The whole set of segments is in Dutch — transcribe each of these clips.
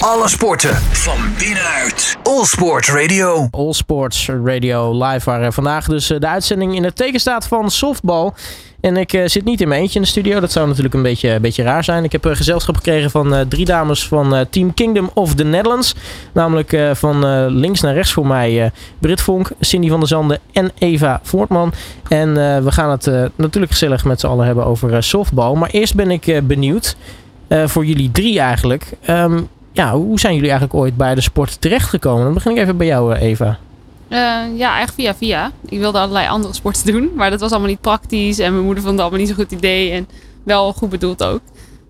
Alle sporten van binnenuit. All Sport Radio. All Sports Radio live waar eh, vandaag dus eh, de uitzending in het teken staat van softbal. En ik uh, zit niet in mijn eentje in de studio. Dat zou natuurlijk een beetje, een beetje raar zijn. Ik heb uh, gezelschap gekregen van uh, drie dames van Team Kingdom of the Netherlands. Namelijk van links naar rechts voor mij Brit Vonk, Cindy van der Zanden en Eva Voortman. En we gaan het natuurlijk gezellig met z'n allen hebben over softbal. Maar eerst ben ik benieuwd, voor jullie drie eigenlijk. Um, ja, hoe zijn jullie eigenlijk ooit bij de sport terechtgekomen? Dan begin ik even bij jou, Eva. Uh, ja, eigenlijk via via. Ik wilde allerlei andere sporten doen, maar dat was allemaal niet praktisch. En mijn moeder vond het allemaal niet zo'n goed idee. En wel goed bedoeld ook.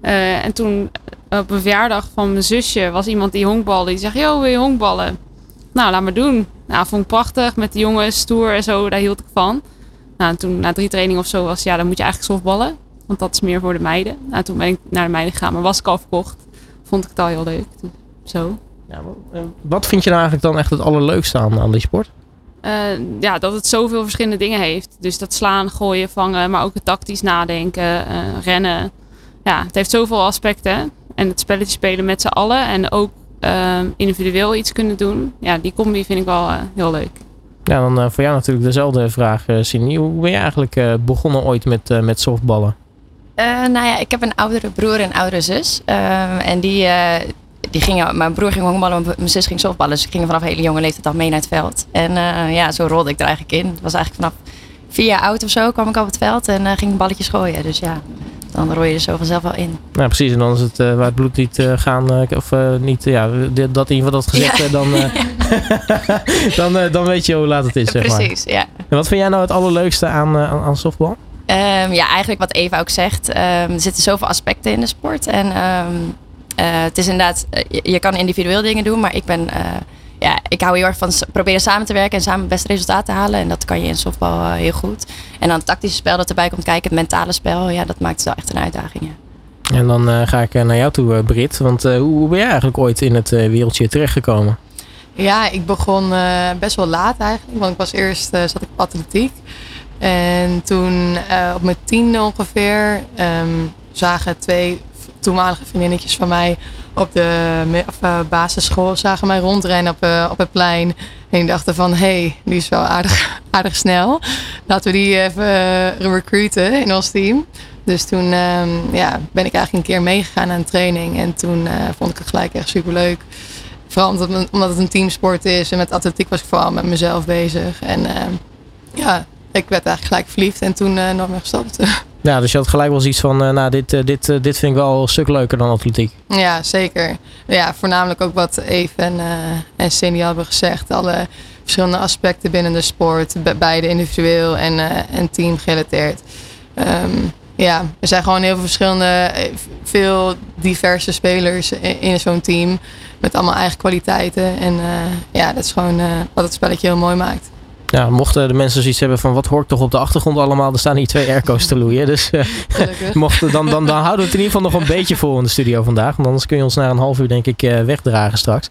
Uh, en toen op een verjaardag van mijn zusje was iemand die honkbalde. Die zegt, yo, wil je honkballen? Nou, laat maar doen. Nou, vond ik prachtig. Met de jongens, stoer en zo, daar hield ik van. Nou, toen na drie trainingen of zo was, ja, dan moet je eigenlijk softballen. Want dat is meer voor de meiden. Nou, toen ben ik naar de meiden gegaan, maar was ik al verkocht. Vond ik het al heel leuk. Zo. Ja, wat vind je nou eigenlijk dan echt het allerleukste aan, aan die sport? Uh, ja, dat het zoveel verschillende dingen heeft. Dus dat slaan, gooien, vangen, maar ook het tactisch nadenken, uh, rennen. Ja, het heeft zoveel aspecten. En het spelletje spelen met z'n allen en ook uh, individueel iets kunnen doen. Ja, die combi vind ik wel heel leuk. Ja, dan voor jou natuurlijk dezelfde vraag, Cindy. Hoe ben je eigenlijk begonnen ooit met, met softballen? Nou ja, ik heb een oudere broer en een oudere zus. en die, die gingen, mijn broer ging honkballen, mijn zus ging softballen. Dus ik ging vanaf hele jonge leeftijd al mee naar het veld. En uh, ja, zo rolde ik er eigenlijk in. Het was eigenlijk vanaf vier jaar oud of zo kwam ik op het veld en ging balletjes gooien. Dus ja, dan rol je er zo vanzelf wel in. Nou, precies. En dan is het waar het bloed niet gaan, of niet, ja, dat in ieder geval dat gezegd, ja. dan, dan, dan weet je hoe laat het is, zeg maar. Precies, ja. En wat vind jij nou het allerleukste aan, aan, aan softbal? Um, ja, eigenlijk wat Eva ook zegt. Um, er zitten zoveel aspecten in de sport. En um, uh, het is inderdaad, uh, je, je, kan individueel dingen doen, maar ik ben, uh, ja, ik hou heel erg van proberen samen te werken en samen het beste resultaat te halen. En dat kan je in softbal heel goed. En dan het tactische spel dat erbij komt kijken, het mentale spel, ja, dat maakt het wel echt een uitdaging. Ja. En dan ga ik naar jou toe, Brit. Want hoe ben jij eigenlijk ooit in het wereldje terechtgekomen? Ja, ik begon best wel laat eigenlijk, want ik was eerst zat ik op atletiek. En toen op mijn tiende ongeveer um, zagen twee toenmalige vriendinnetjes van mij op de of, uh, basisschool zagen mij rondrennen op, uh, op het plein. En dachten van, hé, hey, die is wel aardig, aardig snel. Laten we die even recruiten in ons team. Dus toen um, ja, ben ik eigenlijk een keer meegegaan aan een training. En toen vond ik het gelijk echt superleuk. Vooral omdat, omdat het een teamsport is. En met atletiek was ik vooral met mezelf bezig. En ehm, ja, ik werd eigenlijk gelijk verliefd. En toen nooit meer gestopt. Ja, dus je had gelijk wel zoiets van, uh, nou, dit, uh, dit, uh, dit vind ik wel een stuk leuker dan atletiek. Ja, zeker. Ja, voornamelijk ook wat Eve en, en Cindy hebben gezegd. Alle verschillende aspecten binnen de sport. Beide individueel en, en team gerelateerd. Um, ja, er zijn gewoon heel veel verschillende, veel diverse spelers in, in zo'n team. Met allemaal eigen kwaliteiten. En ja, dat is gewoon wat het spelletje heel mooi maakt. Ja, mochten de mensen zoiets hebben van wat hoort toch op de achtergrond allemaal, er staan hier twee airco's te loeien. Dus uh, mochten, dan, dan, dan houden we het in ieder geval nog een beetje vol in de studio vandaag. Want anders kun je ons na een half uur denk ik uh, wegdragen straks.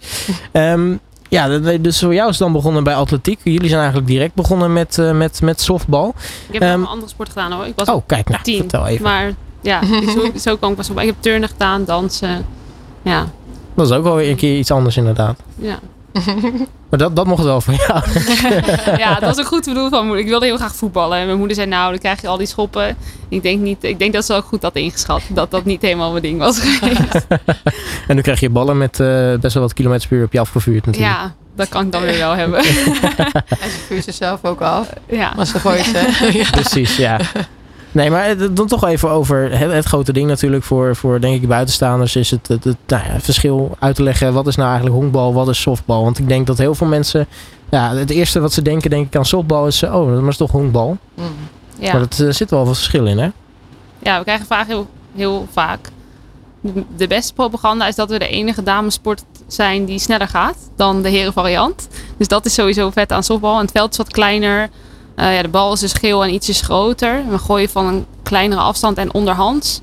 Um, ja, dus voor jou is het dan begonnen bij atletiek. Jullie zijn eigenlijk direct begonnen met, uh, met, met softbal. Ik heb um, een andere sport gedaan hoor. Ik was oh, kijk, nou, tien, vertel even. Maar ja, zo, zo kan ik pas op. Ik heb turnen gedaan, dansen. Ja. Dat is ook wel weer een keer iets anders inderdaad. Ja. Maar dat, dat mocht wel van jou. ja, dat was ook goed te bedoelen van moeder. Ik wilde heel graag voetballen. En mijn moeder zei, nou, dan krijg je al die schoppen. Ik denk, niet, ik denk dat ze ook goed had ingeschat. Dat dat niet helemaal mijn ding was geweest. en nu krijg je ballen met uh, best wel wat kilometers per uur op je afgevuurd natuurlijk. Ja, dat kan ik dan weer wel hebben. en ze vuurt zichzelf ook af. Ja. Maar ze gooit ze. ja. Precies, ja. Nee, maar dan toch even over het, het, grote ding natuurlijk voor, voor denk ik buitenstaanders is het, het, het nou ja, verschil uit te leggen. Wat is nou eigenlijk honkbal, wat is softbal? Want ik denk dat heel veel mensen, ja, het eerste wat ze denken denk ik aan softbal is, oh, dat is toch honkbal? Mm. Ja. Maar er zit wel wat verschil in, hè? Ja, we krijgen vragen heel, heel vaak. De beste propaganda is dat we de enige damesport zijn die sneller gaat dan de herenvariant. Dus dat is sowieso vet aan softbal. En het veld is wat kleiner. Uh, ja, de bal is dus geel en ietsjes groter. We gooien van een kleinere afstand en onderhands.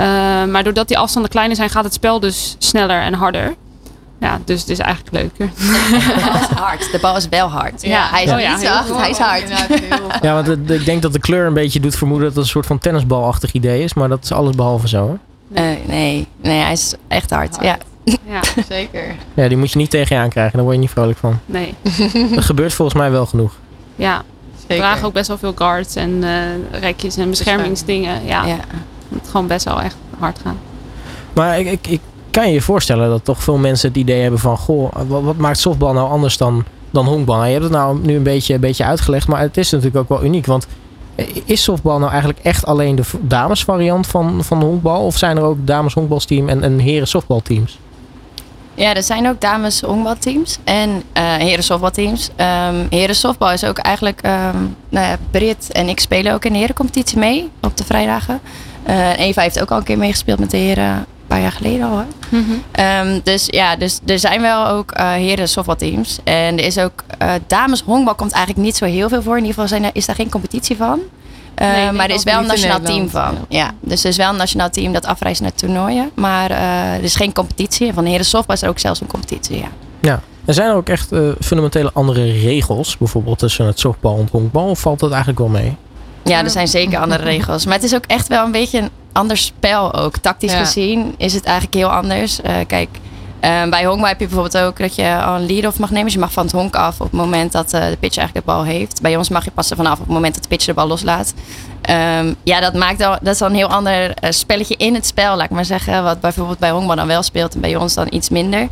Uh, maar doordat die afstanden kleiner zijn, gaat het spel dus sneller en harder. Ja, dus het is eigenlijk leuker. De bal is hard. De bal is wel hard. Ja, hij is oh, ja, niet zacht, hij is hard. Ja, want het, ik denk dat de kleur een beetje doet vermoeden dat het een soort van tennisbalachtig idee is. Maar dat is alles behalve zo, hè? Uh, nee, nee, hij is echt hard. hard. Ja. Ja, Zeker. Ja, die moet je niet tegen je aankrijgen. Daar word je niet vrolijk van. nee. Dat gebeurt volgens mij wel genoeg. Ja, we Zeker. dragen ook best wel veel guards en eh rekjes en beschermingsdingen. Ja, Ja. het moet gewoon best wel echt hard gaan. Maar ik, ik, ik kan je je voorstellen dat toch veel mensen het idee hebben van... Goh, wat, wat maakt softbal nou anders dan, dan honkbal? Je hebt het nou nu een beetje, een beetje uitgelegd. Maar het is natuurlijk ook wel uniek. Want is softbal nou eigenlijk echt alleen de damesvariant van, van honkbal? Of zijn er ook dames honkbalsteam en, en heren softbalteams? Ja, er zijn ook dames honkbalteams en eh heren softbalteams. Ehm heren softbal is ook eigenlijk... ehm nou ja, Brit en ik spelen ook in de herencompetitie mee op de vrijdagen. Eh, Eva heeft ook al een keer meegespeeld met de heren een paar jaar geleden al. Hoor. Ehm, dus ja, dus er zijn wel ook eh heren softbalteams. En er is ook uh, dames honkbal komt eigenlijk niet zo heel veel voor. In ieder geval zijn is daar geen competitie van. Nee, denk maar er is wel een nationaal team van. Ja. dus er is wel een nationaal team dat afreist naar toernooien. Maar uh, er is geen competitie. Van de heren softbal is er ook zelfs een competitie. Ja. Ja. Er zijn er ook echt uh, fundamentele andere regels, bijvoorbeeld tussen het softbal en het honkbal, of valt dat eigenlijk wel mee? Ja, er zijn zeker andere regels. Maar het is ook echt wel een beetje een ander spel ook. Tactisch ja. gezien is het eigenlijk heel anders. Uh, kijk, uh, bij honkbal heb je bijvoorbeeld ook dat je al een lead-off mag nemen. Dus je mag van het honk af op het moment dat uh, de pitcher eigenlijk de bal heeft. Bij ons mag je pas ervan af op het moment dat de pitcher de bal loslaat. Um, ja, dat maakt al, dat is al een heel ander uh, spelletje in het spel, laat ik maar zeggen. Wat bijvoorbeeld bij honkbal dan wel speelt en bij ons dan iets minder.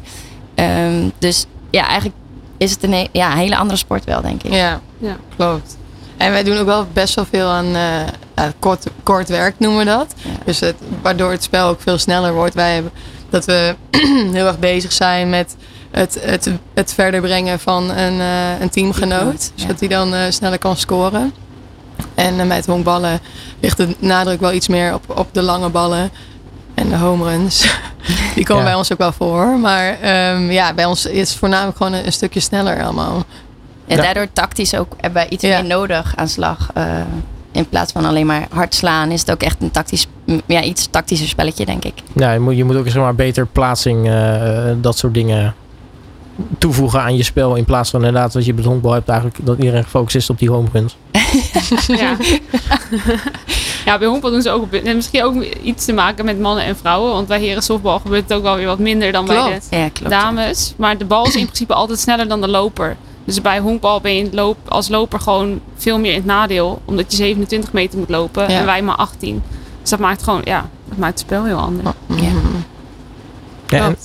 Um, dus ja, eigenlijk is het een ja, hele andere sport wel, denk ik. Ja, ja. klopt. En wij doen ook wel best wel veel aan uh, kort, kort werk, noemen we dat. Ja. Dus het, waardoor het spel ook veel sneller wordt. Wij hebben dat we heel erg bezig zijn met het, het, het verder brengen van een, uh, een teamgenoot. Ja. Zodat hij dan uh, sneller kan scoren. En met honkballen ligt de nadruk wel iets meer op, op de lange ballen. En de home runs. Die komen ja. bij ons ook wel voor. Maar um, ja, bij ons is het voornamelijk gewoon een, een stukje sneller allemaal. En ja. daardoor tactisch ook hebben we iets ja. meer nodig aan slag. Uh, in plaats van alleen maar hard slaan, is het ook echt een tactisch, ja, iets tactischer spelletje, denk ik. Ja, je moet, je moet ook zeg maar beter plaatsing, uh, dat soort dingen toevoegen aan je spel. In plaats van inderdaad, wat je bij honkbal hebt, eigenlijk dat iedereen gefocust is op die home runs. ja. ja, bij honkbal doen ze ook misschien ook iets te maken met mannen en vrouwen. Want bij heren softbal gebeurt het ook wel weer wat minder dan klopt. bij de ja, klopt, dames. Maar de bal is in principe altijd sneller dan de loper. Dus bij honkbal ben je loop, als loper gewoon veel meer in het nadeel. Omdat je 27 meter moet lopen ja. en wij maar 18. Dus dat maakt gewoon, ja, dat maakt het spel heel anders. Ja. ja en,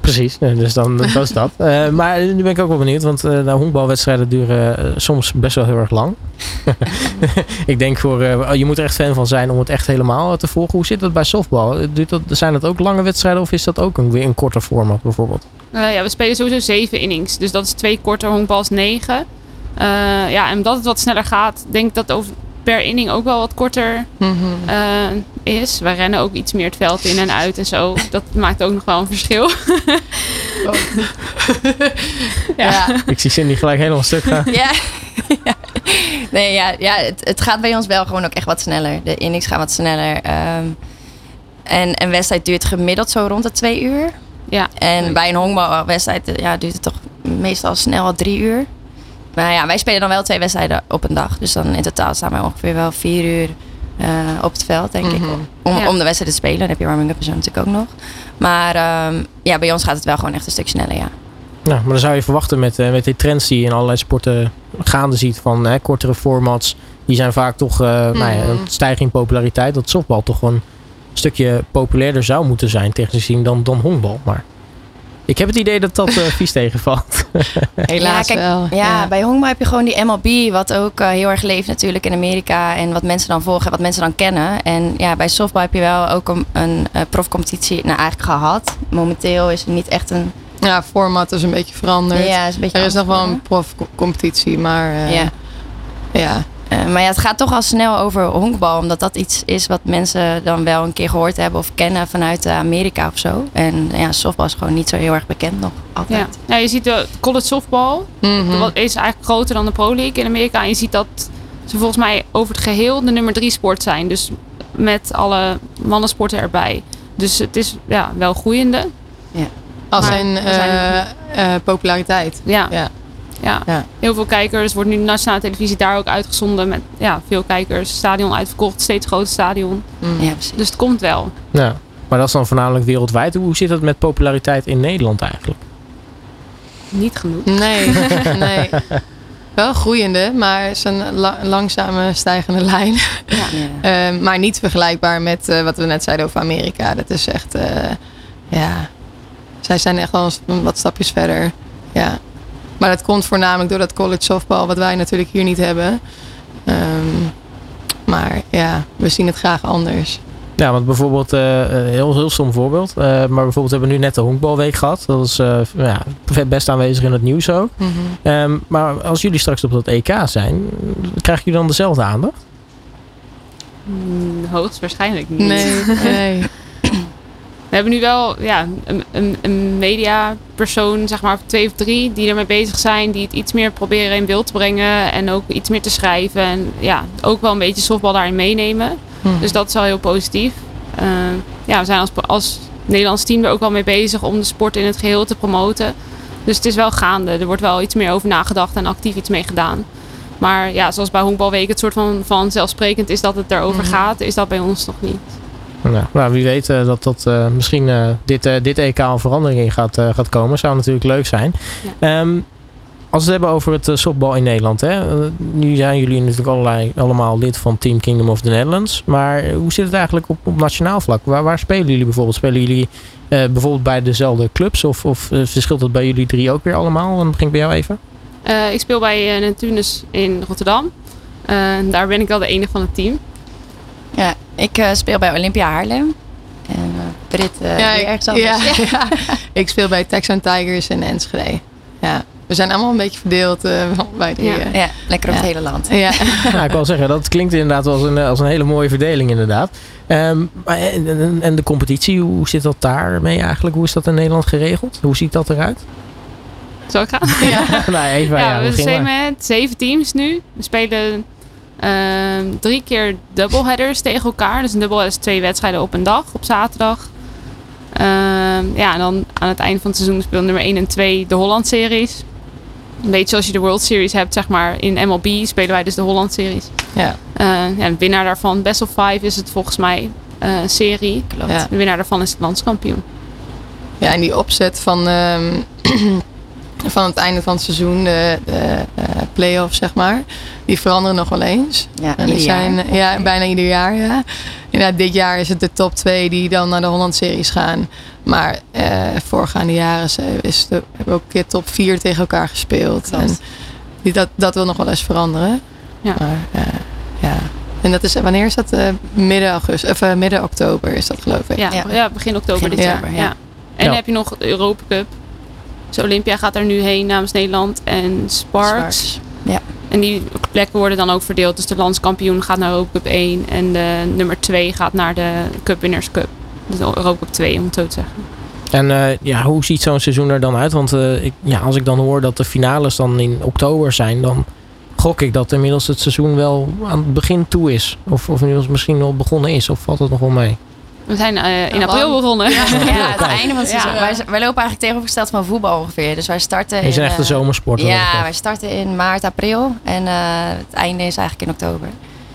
precies, dus dan dat is dat. Uh, maar nu ben ik ook wel benieuwd, want uh, de honkbalwedstrijden duren uh, soms best wel heel erg lang. ik denk voor, je moet er echt fan van zijn om het echt helemaal te volgen. Hoe zit dat bij softbal? Duurt dat, zijn dat ook lange wedstrijden of is dat ook een, weer een korter format bijvoorbeeld? Uh, ja, we spelen sowieso zeven innings. Dus dat is twee korter, honkbal is negen. Uh, ja, en omdat het wat sneller gaat, denk ik dat over per inning ook wel wat korter mm -hmm. uh, is. Wij rennen ook iets meer het veld in en uit en zo. Dat maakt ook nog wel een verschil. oh. ja. ja. Ik zie Cindy gelijk helemaal stuk gaan. ja. ja. Nee, ja, ja het, het, gaat bij ons wel gewoon ook echt wat sneller. De innings gaan wat sneller. Um, en een wedstrijd duurt gemiddeld zo rond de twee uur. Ja. En bij een honkbalwedstrijd ja, duurt het toch meestal snel al drie uur. Maar ja, wij spelen dan wel twee wedstrijden op een dag. Dus dan in totaal staan wij ongeveer wel vier uur uh, op het veld, denk mm -hmm. ik. Om, ja. om de wedstrijd te spelen. Dan heb je warming-up en zo natuurlijk ook nog. Maar um, ja, bij ons gaat het wel gewoon echt een stuk sneller, ja. Nou, maar dan zou je verwachten met, uh, met die trends die je in allerlei sporten gaande ziet van hè, kortere formats. Die zijn vaak toch uh, mm. nou ja, een stijging in populariteit. Dat softbal toch gewoon een stukje populairder zou moeten zijn technisch gezien dan, dan honkbal. Maar ik heb het idee dat dat uh, vies tegenvalt. Helaas ja, kijk, wel. Ja, ja, bij honkbal heb je gewoon die MLB, wat ook uh, heel erg leeft natuurlijk in Amerika. En wat mensen dan volgen, wat mensen dan kennen. En ja, bij softbal heb je wel ook een, een uh, profcompetitie nou, eigenlijk gehad. Momenteel is er niet echt een... Ja, format is een beetje veranderd. Ja, is een beetje er is nog wel een profcompetitie, maar ja. ja. Uh, maar ja, het gaat toch al snel over honkbal. Omdat dat iets is wat mensen dan wel een keer gehoord hebben of kennen vanuit Amerika of zo. En ja, softbal is gewoon niet zo heel erg bekend nog altijd. Ja, ja je ziet de college softbal. Mhm. Mm -hmm. Dat is eigenlijk groter dan de Pro League in Amerika. En je ziet dat ze volgens mij over het geheel de nummer drie sport zijn. Dus met alle mannensporten erbij. Dus het is ja, wel groeiende. Ja. Als zijn, uh, zijn uh, populariteit. Ja. ja. Ja. ja. heel veel kijkers. Wordt nu de nationale televisie daar ook uitgezonden met ja, veel kijkers. Stadion uitverkocht, steeds groter stadion. Mm. Ja, dus het komt wel. Ja. Maar dat is dan voornamelijk wereldwijd. Hoe zit het met populariteit in Nederland eigenlijk? Niet genoeg. Nee, nee. Wel groeiende, maar het is een la- langzame stijgende lijn. Ja. Ehm, maar niet vergelijkbaar met eh, wat we net zeiden over Amerika. Dat is echt, eh, ja. Zij zijn echt al een wat stapjes verder. Ja. Maar dat komt voornamelijk door dat college softball, wat wij natuurlijk hier niet hebben. Ehm, maar ja, we zien het graag anders. Ja, want bijvoorbeeld, eh, een heel, heel stom voorbeeld. eh, maar bijvoorbeeld hebben we nu net de honkbalweek gehad. Dat is eh, ja, best aanwezig in het nieuws ook. Mhm. Ehm, maar als jullie straks op dat EK zijn, krijgen jullie dan dezelfde aandacht? Mm, hoogstwaarschijnlijk niet. Nee, nee. We hebben nu wel ja, een, een, een mediapersoon, zeg maar, twee of drie, die ermee bezig zijn. Die het iets meer proberen in beeld te brengen. En ook iets meer te schrijven. En ja, ook wel een beetje softbal daarin meenemen. Mhm. Dus dat is wel heel positief. Eh, ja, we zijn als, als Nederlands team er ook wel mee bezig om de sport in het geheel te promoten. Dus het is wel gaande. Er wordt wel iets meer over nagedacht en actief iets mee gedaan. Maar ja, zoals bij Honkbalweek het soort van vanzelfsprekend is dat het erover Mhm. gaat, is dat bij ons nog niet. Ja, nou, wie weet eh, dat dat eh, misschien eh, dit, eh, dit EK een verandering in gaat, eh, gaat komen. Zou natuurlijk leuk zijn. Ehm, als we het hebben over het softbal in Nederland. Hè? nu zijn jullie natuurlijk allerlei, allemaal lid van Team Kingdom of the Netherlands. Maar hoe zit het eigenlijk op, op nationaal vlak? Waar, waar spelen jullie bijvoorbeeld? Spelen jullie eh, bijvoorbeeld bij dezelfde clubs? Of, of verschilt dat bij jullie drie ook weer allemaal? Dan begin ik bij jou even. Eh, ik speel bij uh, Neptunus in Rotterdam. Uh, daar ben ik wel de enige van het team. Ja, ik uh, speel bij Olympia Haarlem. En uh, Brit uh, ja, ik, ergens anders. Ja, ja. ik speel bij Texan Tigers in Enschede. Ja. We zijn allemaal een beetje verdeeld uh, bij die... Ja, ja lekker op het hele land. Ja. nou, ik wil zeggen, dat klinkt inderdaad als een, als een hele mooie verdeling inderdaad. Um, en, en, en, de competitie, hoe zit dat daarmee eigenlijk? Hoe is dat in Nederland geregeld? Hoe ziet dat eruit? Zal ik gaan? Ja, nou, even, ja, ja, we zijn met zeven teams nu. We spelen uh, drie keer doubleheaders tegen elkaar. Dus een doubleheader is twee wedstrijden op een dag, op zaterdag. Uh, ja, en dan aan het einde van het seizoen spelen nummer 1 en 2 de Holland-series. Een beetje zoals je de World Series hebt, zeg maar. In MLB spelen wij dus de Holland-series. Ja. Uh, ja, de winnaar daarvan, Best of Five, is het volgens mij uh, een serie. Klopt. Ja. De winnaar daarvan is het landskampioen. Ja, en die opzet van, um, van het einde van het seizoen, de, de uh, play-offs, zeg maar, die veranderen nog wel eens. Ja, en die zijn jaar. ja, bijna ieder jaar. Ja. Inderdaad, dit jaar is het de top 2 die dan naar de Holland-series gaan. Maar uh, voorgaande jaren is de, hebben we ook een keer top 4 tegen elkaar gespeeld. Klopt. En die, dat, dat wil nog wel eens veranderen. Ja. Maar, uh, ja. En dat is, wanneer is dat? Uh, midden, augustus, of uh, midden oktober is dat geloof ik. Ja, ja. ja begin oktober begin dit jaar. ja. Ja. En dan heb je nog de Europa Cup. Dus Olympia gaat er nu heen namens Nederland en Sparks. Sparks. Ja. En die plekken worden dan ook verdeeld. Dus de landskampioen gaat naar Europa Cup 1 en de nummer 2 gaat naar de Cup Winners Cup. Dus Europa Cup 2 om het zo te zeggen. En uh, ja, hoe ziet zo'n seizoen er dan uit? Want uh, ik, ja, als ik dan hoor dat de finales dan in oktober zijn, dan gok ik dat inmiddels het seizoen wel aan het begin toe is. Of, of inmiddels misschien al begonnen is. Of valt het nog wel mee? We zijn uh, in april begonnen. Ja, ja het einde van het seizoen. Ja. Wij, wij, lopen eigenlijk tegenovergesteld van voetbal ongeveer. Dus wij starten. Je zijn echt de zomersport. Ja, wij starten in maart, april. En uh, het einde is eigenlijk in oktober.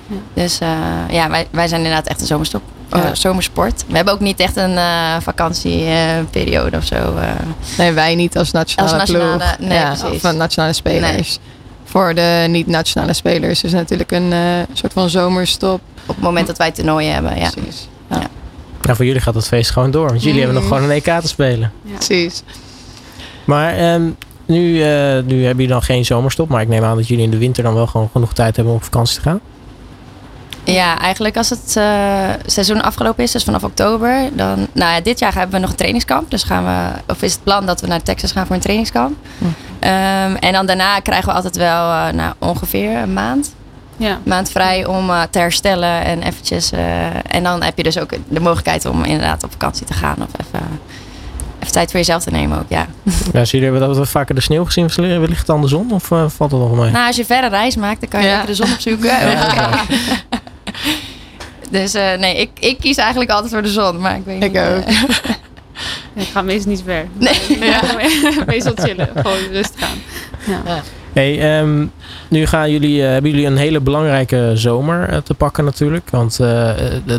Ja. Dus uh, ja, wij, wij zijn inderdaad echt een zomerstop. Ja. zomersport. We hebben ook niet echt een vakantieperiode of zo. Nee, wij niet als nationale, als nationale ploeg. Nee, ja, precies. Of nationale spelers. Nee voor de niet-nationale spelers is natuurlijk een uh, soort van zomerstop. Op het moment dat wij toernooien hebben, ja. Precies. Nou, voor jullie gaat het feest gewoon door. Want jullie mm. hebben nog gewoon een EK te spelen. Ja. Precies. Maar um, nu, uh, nu hebben jullie dan geen zomerstop. Maar ik neem aan dat jullie in de winter dan wel gewoon genoeg tijd hebben om op vakantie te gaan. Ja, eigenlijk als het uh, seizoen afgelopen is, dus vanaf oktober, dan, nou ja, dit jaar hebben we nog een trainingskamp. Dus gaan we, of is het plan dat we naar Texas gaan voor een trainingskamp. Hm. Um, en dan daarna krijgen we altijd wel uh, nou, ongeveer een maand. Ja. Maand vrij om uh, te herstellen en eventjes. Uh, en dan heb je dus ook de mogelijkheid om inderdaad op vakantie te gaan of even, even tijd voor jezelf te nemen ook, ja. ja zie je dat we vaker de sneeuw gezien wellicht dan de zon of uh, valt het nog mee? Nou, als je verre reis maakt, dan kan je ja. de zon opzoeken. ja, dus nee, ik, ik kies eigenlijk altijd voor de zon, maar ik weet ik niet. ook. Ik ga meestal niet ver. Nee. Ja. meestal chillen. Gewoon rustig aan. Ja. Hey, um, nu gaan jullie, uh, hebben jullie een hele belangrijke zomer uh, te pakken natuurlijk. Want uh,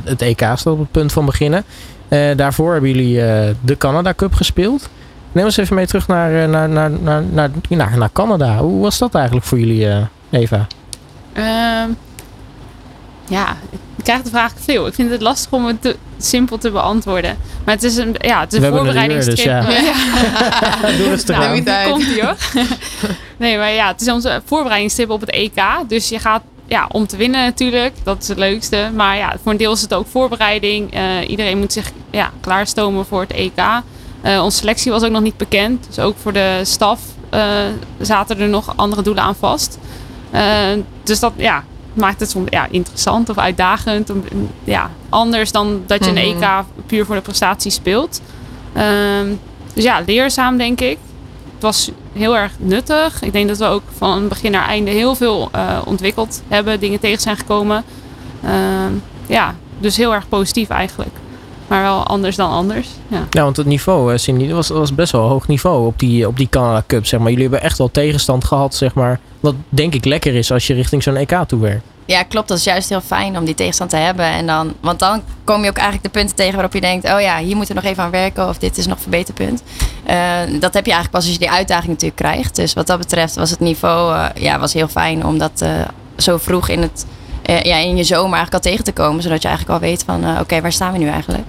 het, EK staat op het punt van beginnen. Eh, daarvoor hebben jullie eh, de Canada Cup gespeeld. Neem ons even mee terug naar, eh, naar, naar, naar, naar, naar, Canada. Hoe was dat eigenlijk voor jullie, eh, Eva? Ehm, ja, ik krijg de vraag veel. Ik vind het lastig om het te, simpel te beantwoorden. Maar het is een, ja, het is We een hebben een uur, dus voorbereidingstrip. ja. Doe rustig Nou, komt ie hoor. nee, maar ja, het is onze voorbereidingstrip op het EK. Dus je gaat ja, om te winnen natuurlijk. Dat is het leukste. Maar ja, voor een deel is het ook voorbereiding. Eh, iedereen moet zich ja, klaarstomen voor het EK. Eh, onze selectie was ook nog niet bekend. Dus ook voor de staf eh, zaten er nog andere doelen aan vast. Eh, dus dat ja, maakt het soms ja, interessant of uitdagend. Om- Ja, anders dan dat je een Mhm. EK puur voor de prestatie speelt. Ehm, dus ja, leerzaam denk ik. Het was heel erg nuttig. Ik denk dat we ook van begin naar einde heel veel eh, ontwikkeld hebben. Dingen tegen zijn gekomen. Ehm, ja, dus heel erg positief eigenlijk. Maar wel anders dan anders. Ja. Ja, want het niveau, eh, Cindy, was, was best wel hoog niveau op die, op die Canada Cup. Zeg maar. Jullie hebben echt wel tegenstand gehad, zeg maar. Wat denk ik lekker is als je richting zo'n EK toe werkt. Ja, klopt. Dat is juist heel fijn om die tegenstand te hebben. En dan, want dan kom je ook eigenlijk de punten tegen waarop je denkt: oh ja, hier moeten we nog even aan werken. Of dit is nog een verbeterpunt. Eh, dat heb je eigenlijk pas als je die uitdaging natuurlijk krijgt. Dus wat dat betreft was het niveau eh, ja, was heel fijn om dat eh, zo vroeg in, het, eh, ja, in je zomer eigenlijk al tegen te komen. Zodat je eigenlijk al weet van eh, oké, waar staan we nu eigenlijk?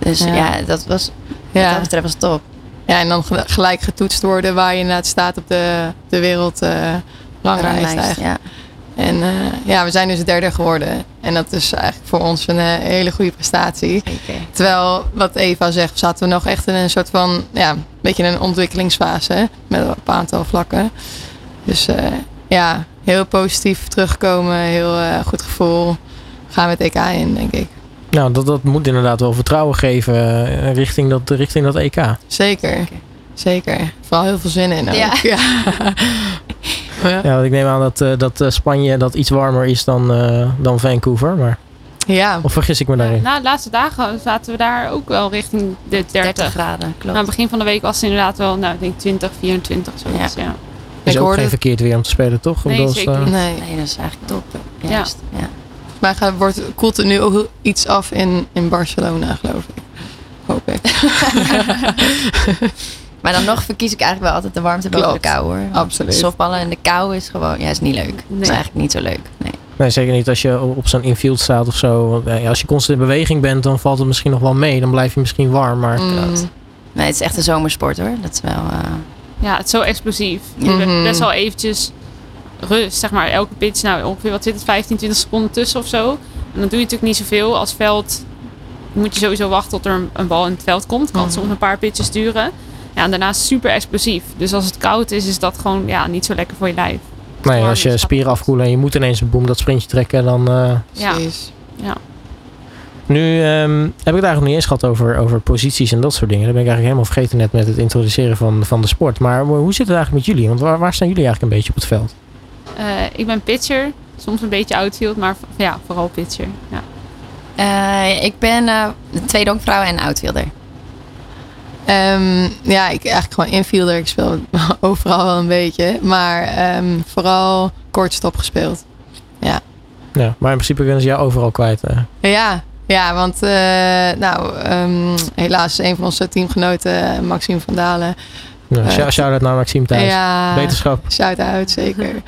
Dus ja, Ja. dat was wat Ja. dat betreft was het top. ja, en dan ge- gelijk getoetst worden waar je inderdaad staat op de, de wereldranglijst Ranglijst, eigenlijk. ja. En eh, ja, we zijn dus derde geworden. En dat is eigenlijk voor ons een eh, hele goede prestatie. Terwijl, wat Eva zegt, zaten we nog echt in een soort van, ja, een beetje een ontwikkelingsfase. Met een aantal vlakken. Dus eh, ja, heel positief terugkomen. Heel eh, goed gevoel. Gaan we het EK in, denk ik. Nou, dat, dat moet inderdaad wel vertrouwen geven eh, richting, dat, richting dat EK. Zeker. Zeker. Vooral heel veel zin in ook. Ja. ja. ja. Want ik neem aan dat, eh, dat eh, Spanje dat iets warmer is dan, eh, dan Vancouver. Maar, Ja. of vergis ik me daarin? Na de laatste dagen zaten we daar ook wel richting de 30. 30 graden, klopt. Aan het begin van de week was het inderdaad wel, nou, ik denk 20, 24, zoiets. Ja. is ik ook hoorde- geen verkeerd weer om te spelen, toch? Nee, niet. Nee. Nee, dat is eigenlijk top. Juist. Ja. Maar gaat, wordt, koelt het nu ook iets af in, in Barcelona, geloof ik. Hoop ik. Maar dan nog verkies ik eigenlijk wel altijd de warmte boven de kou hoor. Absoluut. Softballen en de kou is gewoon, ja, is niet leuk. Dat is eigenlijk niet zo leuk. Nee. Nee, zeker niet als je op zo'n infield staat of zo. Want, eh, als je constant in beweging bent, dan valt het misschien nog wel mee. Dan blijf je misschien warm. Maar Mm. nee, het is echt een zomersport hoor. Dat is wel. eh, Ja, het is zo explosief. Mhm. hebt best wel eventjes rust, zeg maar. Elke pitch, nou ongeveer, wat zit het, 15, 20 seconden tussen of zo. En dan doe je natuurlijk niet zoveel. Als veld moet je sowieso wachten tot er een, een bal in het veld komt. Kan Mhm. soms een paar pitches duren. Ja, en daarnaast super explosief. Dus als het koud is, is dat gewoon ja, niet zo lekker voor je lijf. nee, als je spieren afkoelen en je moet ineens boem dat sprintje trekken, dan... eh, Ja. Precies. Nu ehm, heb ik het eigenlijk niet eens gehad over, over posities en dat soort dingen. Dat ben ik eigenlijk helemaal vergeten net met het introduceren van, van de sport. Maar hoe zit het eigenlijk met jullie? Want waar, waar staan jullie eigenlijk een beetje op het veld? Eh, ik ben pitcher. Soms een beetje outfield, maar ja, vooral pitcher. Ja. eh, ik ben eh de tweede honkvrouw en outfielder. Ehm, ja, ik eigenlijk gewoon infielder. Ik speel overal wel een beetje. Maar ehm, vooral kortstop gespeeld. Ja, maar in principe kunnen ze jou overal kwijt. eh. Ja, ja want eh, nou, ehm, helaas is een van onze teamgenoten, Maxime van Dalen. Ja, Eh, shout- Shout-out naar Maxime thuis. Ja, Beterschap. shout-out, zeker.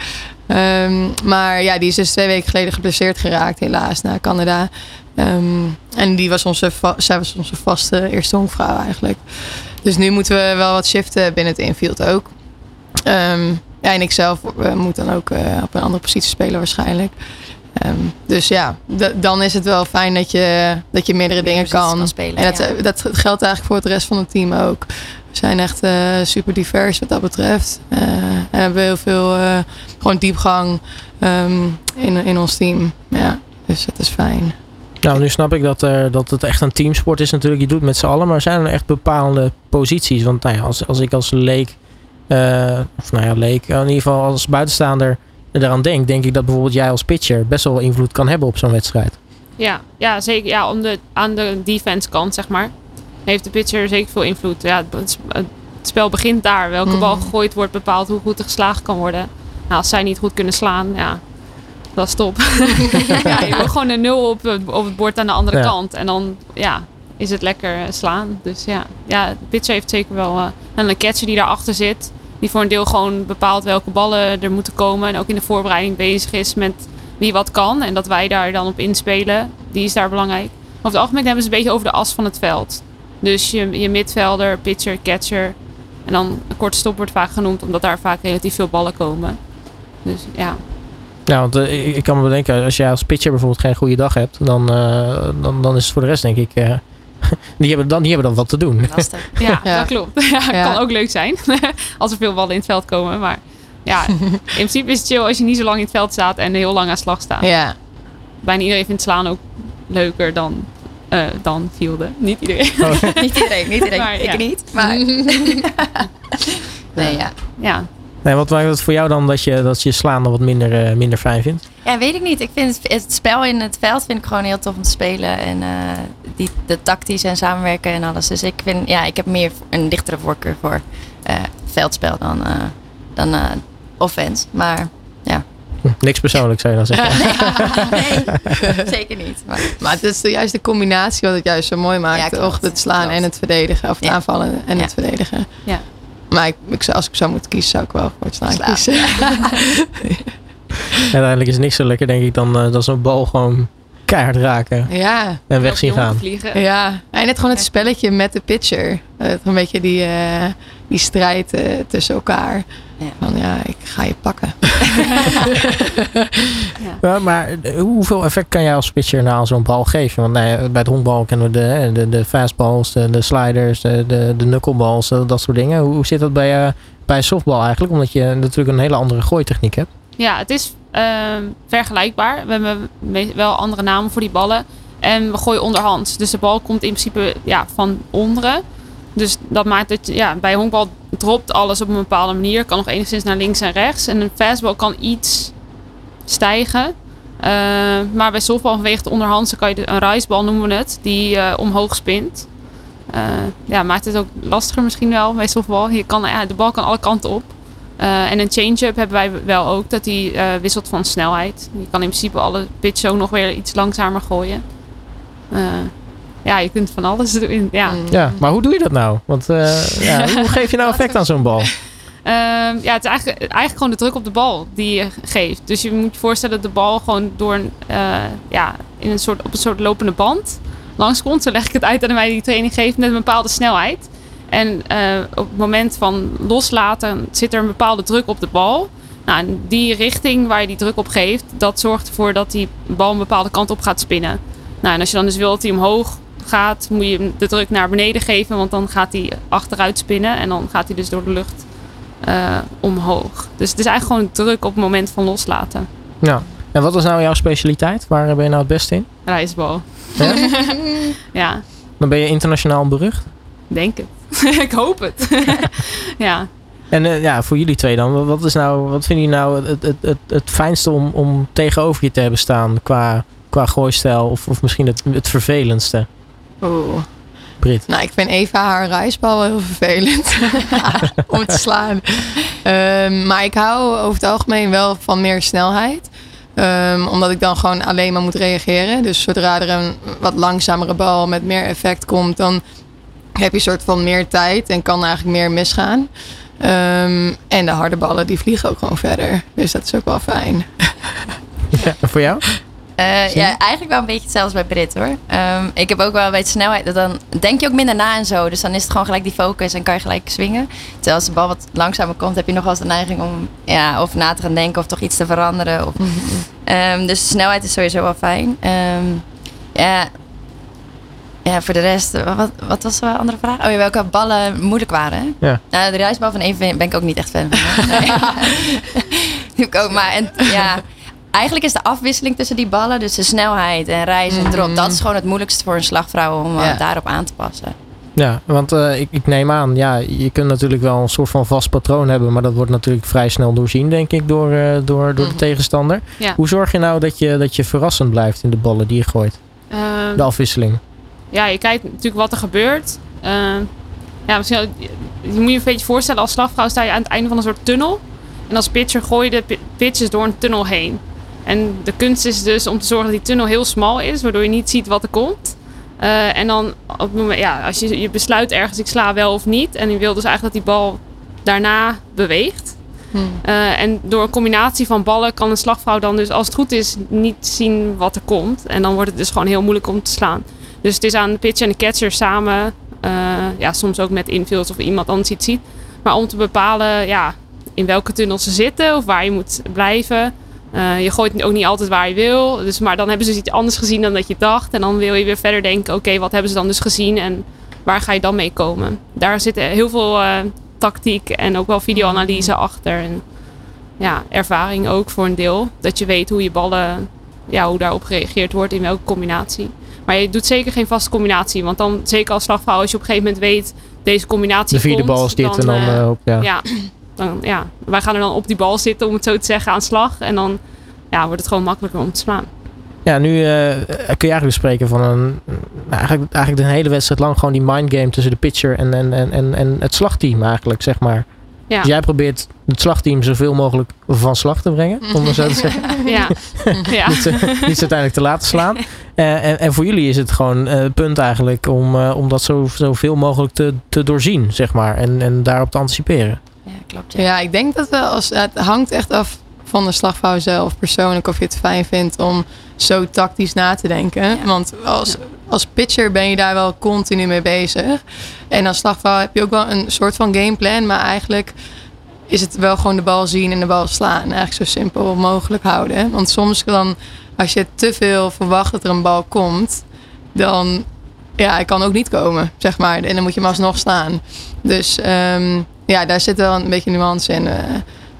Ehm, maar ja, die is dus twee weken geleden geblesseerd geraakt, helaas, naar Canada. Ehm, en die was onze, zij was onze vaste eerste honkvrouw eigenlijk. Dus nu moeten we wel wat shiften binnen het infield ook. Ehm, ja, en ik zelf eh, moet dan ook eh, op een andere positie spelen waarschijnlijk. Ehm, dus ja, dan is het wel fijn dat je, dat je meerdere dingen kan. kan spelen, en dat, ja. dat geldt eigenlijk voor het rest van het team ook. We zijn echt eh, super divers wat dat betreft. Eh, en hebben heel veel eh, gewoon diepgang ehm, in, in ons team. Ja, dus dat is fijn. Nou, nu snap ik dat, er, dat het echt een teamsport is natuurlijk. Je doet het met z'n allen, maar zijn er echt bepaalde posities? Want nou ja, als, als ik als leek, eh, of nou ja, leek, in ieder geval als buitenstaander eraan denk, denk ik dat bijvoorbeeld jij als pitcher best wel invloed kan hebben op zo'n wedstrijd. Ja, ja, zeker. Ja, om de, aan de defense kant, zeg maar, heeft de pitcher zeker veel invloed. Ja, het, het spel begint daar. Welke bal Mhm. gegooid wordt bepaalt hoe goed er geslagen kan worden. Nou, als zij niet goed kunnen slaan, ja, dat is top. ja, je wil gewoon een nul op, het- op het bord aan de andere Ja. kant. En dan, ja, is het lekker eh, slaan. Dus ja, ja de pitcher heeft zeker wel eh, en een catcher die daarachter zit. Die voor een deel gewoon bepaalt welke ballen er moeten komen. En ook in de voorbereiding bezig is met wie wat kan. En dat wij daar dan op inspelen. Die is daar belangrijk. Over het algemeen hebben ze een beetje over de as van het veld. Dus je, je midvelder, pitcher, catcher. En dan een korte stop wordt vaak genoemd, omdat daar vaak relatief veel ballen komen. Dus ja, Ja, want eh, ik, kan me bedenken, als jij als pitcher bijvoorbeeld geen goede dag hebt, dan, eh, dan, dan is het voor de rest denk ik, eh, die, hebben dan, die hebben dan wat te doen. Lastig. ja, Ja. dat klopt. Ja, Ja. kan ook leuk zijn als er veel ballen in het veld komen. Maar ja, in principe is het chill als je niet zo lang in het veld staat en heel lang aan slag staat. Ja. Bijna iedereen vindt slaan ook leuker dan, eh dan fielden. Niet iedereen. niet iedereen, niet iedereen. Maar, ik ja. niet. Maar nee, ja. Ja, Nee, wat maakt het voor jou dan dat je, dat je slaan dan wat minder, eh, minder fijn vindt? Ja, weet ik niet. Ik vind het, het spel in het veld vind ik gewoon heel tof om te spelen. En eh, die, de tactisch en samenwerken en alles. Dus ik vind, ja, ik heb meer een dichtere voorkeur voor eh, veldspel dan, eh, dan eh, offense. Maar Niks persoonlijk zou je dan zeggen. nee, zeker niet. Maar, Maar het is de- juist de combinatie wat het juist zo mooi maakt. Ja, toch? Het slaan Klopt. en het verdedigen. Of het Ja. aanvallen en Ja. het verdedigen. Ja. Maar ik, ik, zou- als ik zou moeten kiezen, zou ik wel voor het slaan Slaan. kiezen. Uiteindelijk is niks zo lekker denk ik dan, eh, dan zo'n bal gewoon keihard raken Ja. en weg zien gaan. vliegen. Ja, en net gewoon het spelletje met de pitcher. Het een beetje die, eh, die strijd eh, tussen elkaar. Ja. Van ja, ik ga je pakken. Ja, maar eh, hoeveel effect kan jij als pitcher nou aan zo'n bal geven? Want nee, bij het honkbal kennen we de, de, de fastballs, de, de sliders, de, de, de knuckleballs, eh, dat soort dingen. Hoe, hoe zit dat bij, eh, bij softbal eigenlijk? Omdat je natuurlijk een hele andere gooitechniek hebt. Ja, het is ehm, vergelijkbaar. We hebben wel andere namen voor die ballen. En we gooien onderhands. Dus de bal komt in principe ja, van onderen. Dus dat maakt dat ja, bij honkbal dropt alles op een bepaalde manier. Kan nog enigszins naar links en rechts. En een fastball kan iets stijgen. Eh, maar bij softbal vanwege de onderhandse kan je een rijsbal noemen we het. Die eh, omhoog spint. Eh, ja, maakt het ook lastiger misschien wel bij softbal. Je kan, ja, de bal kan alle kanten op. Eh, en een change-up hebben wij wel ook, dat die eh, wisselt van snelheid. Je kan in principe alle pitch ook nog weer iets langzamer gooien. Eh, ja, je kunt van alles doen. Ja. Mm. Ja, maar hoe doe je dat nou? Want eh, ja, hoe geef je nou effect aan zo'n bal? Ehm, ja, het is eigenlijk, eigenlijk gewoon de druk op de bal die je geeft. Dus je moet je voorstellen dat de bal gewoon door een, eh, ja, in een soort, op een soort lopende band langskomt. Zo leg ik het uit aan de mij die training geeft met een bepaalde snelheid. En eh, op het moment van loslaten zit er een bepaalde druk op de bal. Nou, en die richting waar je die druk op geeft, dat zorgt ervoor dat die bal een bepaalde kant op gaat spinnen. Nou, en als je dan dus wil dat hij omhoog gaat, moet je hem de druk naar beneden geven, want dan gaat hij achteruit spinnen en dan gaat hij dus door de lucht eh, omhoog. Dus het is eigenlijk gewoon druk op het moment van loslaten. Ja. En wat is nou jouw specialiteit? Waar ben je nou het beste in? Rijsbal. Ja? Ja, Dan ben je internationaal berucht. Denk het. ik hoop het. ja. En eh, ja, voor jullie twee dan, wat, is nou, wat vinden jullie nou het, het, het, het fijnste om, om tegenover je te hebben staan qua, qua gooistijl? Of, of misschien het, het vervelendste, Oeh. Brit? Nou, ik vind Eva haar rijsbal wel heel vervelend om te slaan. Ehm, maar ik hou over het algemeen wel van meer snelheid. Ehm, omdat ik dan gewoon alleen maar moet reageren. Dus zodra er een wat langzamere bal met meer effect komt, dan heb je een soort van meer tijd en kan eigenlijk meer misgaan. Ehm, en de harde ballen die vliegen ook gewoon verder. Dus dat is ook wel fijn. Ja, voor jou? Eh, ja, eigenlijk wel een beetje hetzelfde bij Brit hoor. Ehm, ik heb ook wel een beetje snelheid. dat Dan denk je ook minder na en zo. Dus dan is het gewoon gelijk die focus en kan je gelijk swingen. Terwijl als de bal wat langzamer komt, heb je nog wel eens de neiging om ja, of na te gaan denken of toch iets te veranderen. Of, Ehm, dus de snelheid is sowieso wel fijn. Ehm, ja. Ja, voor de rest, wat, wat was de andere vraag? Oh ja, welke ballen moeilijk waren? hè? Ja. Nou, de reisbal van even ben ik ook niet echt fan van. Doe ik ook maar. En, ja, eigenlijk is de afwisseling tussen die ballen, dus de snelheid en reis en drop, Mhm. dat is gewoon het moeilijkste voor een slagvrouw om eh, Ja. daarop aan te passen. Ja, want eh, ik, ik neem aan, ja, je kunt natuurlijk wel een soort van vast patroon hebben, maar dat wordt natuurlijk vrij snel doorzien, denk ik, door, eh, door, door de Mhm. tegenstander. Ja. Hoe zorg je nou dat je, dat je verrassend blijft in de ballen die je gooit? Ehm, De afwisseling. Ja, je kijkt natuurlijk wat er gebeurt. Ehm, ja, misschien, je, moet je een beetje voorstellen, als slagvrouw sta je aan het einde van een soort tunnel. En als pitcher gooi je de pi- pitches door een tunnel heen. En de kunst is dus om te zorgen dat die tunnel heel smal is, waardoor je niet ziet wat er komt. Eh, en dan op het moment, ja, als je, je besluit ergens, ik sla wel of niet. En je wil dus eigenlijk dat die bal daarna beweegt. Hmm. Eh, en door een combinatie van ballen kan een slagvrouw dan dus, als het goed is, niet zien wat er komt. En dan wordt het dus gewoon heel moeilijk om te slaan. Dus het is aan de pitcher en de catcher samen, eh, ja, soms ook met infield of iemand anders iets ziet. Maar om te bepalen ja, in welke tunnel ze zitten of waar je moet blijven. Eh, je gooit ook niet altijd waar je wil. Dus, maar dan hebben ze dus iets anders gezien dan dat je dacht. En dan wil je weer verder denken, oké, wat hebben ze dan dus gezien en waar ga je dan mee komen? Daar zit heel veel eh, tactiek en ook wel videoanalyse achter. En ja, ervaring ook voor een deel. Dat je weet hoe je ballen, ja, hoe daarop gereageerd wordt, in welke combinatie. Maar je doet zeker geen vaste combinatie. Want dan, zeker als slagvrouw, als je op een gegeven moment weet, deze combinatie De vierde komt, bal is dit en dan eh, eh, op, ja. ja, dan, ja, wij gaan er dan op die bal zitten, om het zo te zeggen, aan slag. En dan ja, wordt het gewoon makkelijker om te slaan. Ja, nu eh, kun je eigenlijk spreken van een, nou, eigenlijk, eigenlijk de hele wedstrijd lang gewoon die mindgame tussen de pitcher en, en, en, en, en het slagteam eigenlijk, zeg maar. Ja, Dus jij probeert het slagteam zoveel mogelijk van slag te brengen, om het zo te zeggen. ja. ja. niet, eh, niet uiteindelijk te laten slaan. Eh, en, en voor jullie is het gewoon eh, het punt eigenlijk om, eh, om dat zo, zoveel mogelijk te, te doorzien, zeg maar. En, en daarop te anticiperen. Ja, klopt. Ja. Ja, ik denk dat we als, het hangt echt af van de slagvrouw zelf persoonlijk of je het fijn vindt om zo tactisch na te denken. Ja. Want als, als pitcher ben je daar wel continu mee bezig. En als slagvrouw heb je ook wel een soort van gameplan, maar eigenlijk is het wel gewoon de bal zien en de bal slaan. Eigenlijk zo simpel mogelijk houden. Want soms dan, als je te veel verwacht dat er een bal komt, dan ja, hij kan ook niet komen, zeg maar. En dan moet je hem alsnog slaan. Dus ehm, ja, daar zit wel een beetje nuance in eh,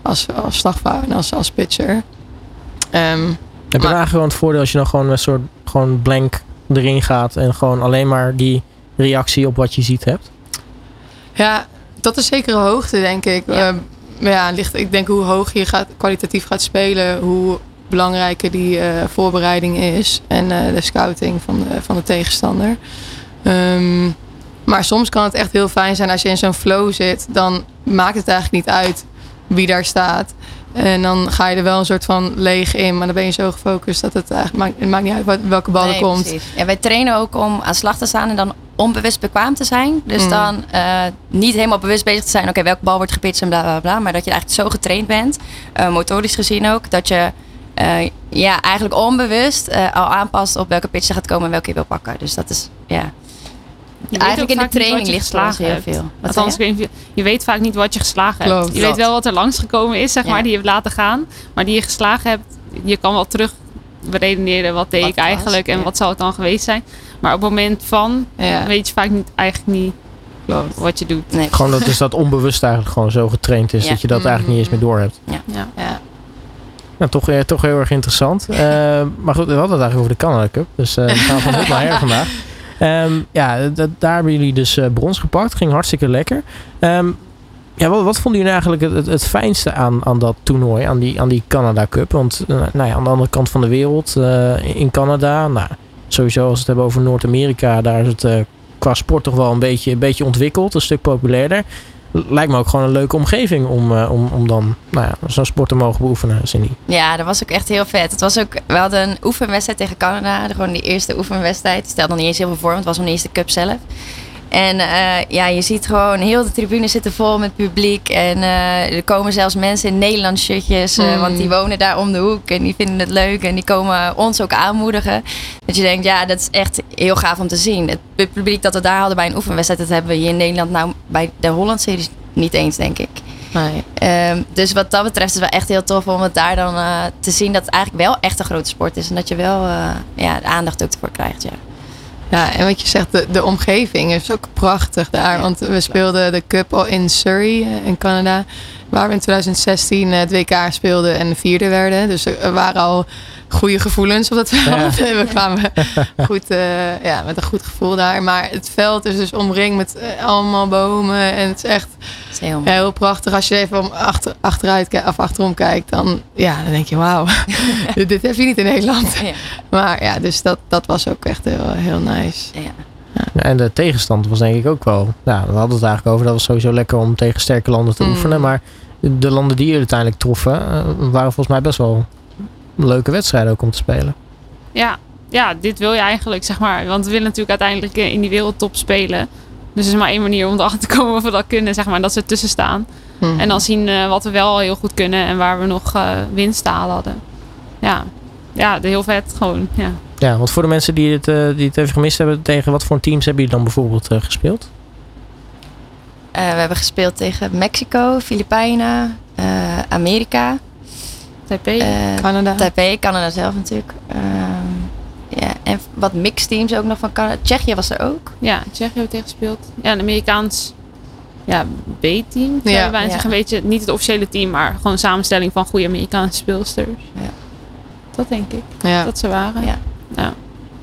als, als en als, als pitcher. Ehm, Heb je daar gewoon het voordeel als je dan gewoon een soort gewoon blank erin gaat en gewoon alleen maar die reactie op wat je ziet hebt? ja, tot een zekere hoogte, denk ik. Ja. Ehm, maar ja, ligt, ik denk hoe hoog je gaat, kwalitatief gaat spelen, hoe belangrijker die eh, voorbereiding is. En eh, de scouting van de, van de tegenstander. Ehm, maar soms kan het echt heel fijn zijn als je in zo'n flow zit. Dan maakt het eigenlijk niet uit wie daar staat. En dan ga je er wel een soort van leeg in. Maar dan ben je zo gefocust dat het eigenlijk maakt, het maakt niet uit welke bal er komt. precies. En wij trainen ook om aan slag te staan en dan onbewust bekwaam te zijn. Dus Mm. dan eh, niet helemaal bewust bezig te zijn, oké, welke bal wordt gepitcht en bla bla bla. Maar dat je eigenlijk zo getraind bent, eh, motorisch gezien ook, dat je eh, ja, eigenlijk onbewust al aanpast op welke pitch er gaat komen en welke je wil pakken. Dus dat is, ja. Je Eigenlijk in de training ligt geslagen heel hebt. veel. Wat Althans, je, je weet vaak niet wat je geslagen hebt. Klopt. Je weet wel wat er langs gekomen is, zeg Ja. maar, die je hebt laten gaan. Maar die je geslagen hebt, je kan wel terug beredeneren wat deed Wat ik was, eigenlijk en ja. wat zou het dan geweest zijn. Maar op het moment van Ja, weet je vaak niet, eigenlijk niet klopt. wat je doet. Nee, Gewoon dat, dus dat onbewust eigenlijk gewoon zo getraind is Ja. dat je dat eigenlijk niet eens meer door hebt. Ja. Ja. Nou, toch, eh, toch heel erg interessant. Eh, maar goed, we hadden het eigenlijk over de Canada Cup. Dus eh we gaan van hot naar her vandaag. Ehm, ja, d- daar hebben jullie dus eh, brons gepakt. Ging hartstikke lekker. Ehm, ja, wat, vonden jullie eigenlijk het, het, fijnste aan, aan dat toernooi, aan die, aan die Canada Cup? Want eh, nou ja, aan de andere kant van de wereld, eh, in Canada, nou, sowieso als we het hebben over Noord-Amerika, daar is het qua sport toch wel een beetje, een beetje ontwikkeld, een stuk populairder. Lijkt me ook gewoon een leuke omgeving om, eh, om, om dan nou ja, zo'n sport te mogen beoefenen, Cindy. Ja, dat was ook echt heel vet. Het was ook, we hadden een oefenwedstrijd tegen Canada. Gewoon die eerste oefenwedstrijd. Stelde nog niet eens heel veel voor, want het was nog niet eens de cup zelf. En eh, ja, je ziet gewoon heel de tribune zitten vol met publiek. En eh, er komen zelfs mensen in Nederlands shirtjes. eh, Mm. Want die wonen daar om de hoek en die vinden het leuk. En die komen ons ook aanmoedigen. Dat je denkt, ja, dat is echt heel gaaf om te zien. Het publiek dat we daar hadden bij een oefenwedstrijd... dat hebben we hier in Nederland nou bij de Holland-series niet eens, denk ik. Nee. Ehm, dus wat dat betreft is het wel echt heel tof om het daar dan te zien dat het eigenlijk wel echt een grote sport is. En dat je wel ja, de aandacht ook ervoor krijgt. Ja. Ja, en wat je zegt, de, de omgeving is ook prachtig daar. Ja, want we speelden de Cup al in Surrey eh, in Canada. Waar we in 2016 het WK speelden en de vierde werden. Dus er waren al goede gevoelens op dat veld. we kwamen goed, eh, ja, met een goed gevoel daar. Maar het veld is dus omringd met eh, allemaal bomen. En het is echt is heel ja, heel prachtig. Als je even om achter, achteruit of achterom kijkt, dan, ja, dan denk je, wauw, dit, dit heb je niet in Nederland. Ja. Maar ja, dus dat, dat was ook echt heel, heel nice. Ja. Ja, en de tegenstand was denk ik ook wel. Nou, we hadden het eigenlijk over. Dat was sowieso lekker om tegen sterke landen te Mm. oefenen. Maar de landen die jullie uiteindelijk troffen, eh, waren volgens mij best wel leuke wedstrijden ook om te spelen. Ja, ja, dit wil je eigenlijk, zeg maar. Want we willen natuurlijk uiteindelijk in die wereldtop spelen. Dus er is maar één manier om erachter te komen of we dat kunnen, zeg maar. Dat ze ertussen staan. Mhm. En dan zien eh, wat we wel heel goed kunnen en waar we nog eh winst te halen hadden. Ja. ja, de- heel vet gewoon. Ja. Ja, want voor de mensen die het, eh, die het even gemist hebben, tegen wat voor teams hebben jullie dan bijvoorbeeld eh, gespeeld? Eh, we hebben gespeeld tegen Mexico, Filipijnen, eh, Amerika, Taipei. eh, Canada. Taipei, Canada zelf natuurlijk. Ehm, ja, en wat mixed teams ook nog van Canada. Tsjechië was er ook. Ja, Tsjechië hebben we tegen gespeeld. Ja, een Amerikaans ja, B-team. Ja, bijna ja. zeggen, een beetje, niet het officiële team, maar gewoon een samenstelling van goede Amerikaanse speelsters. Ja. Dat denk ik, ja. dat ze waren. Ja. ja.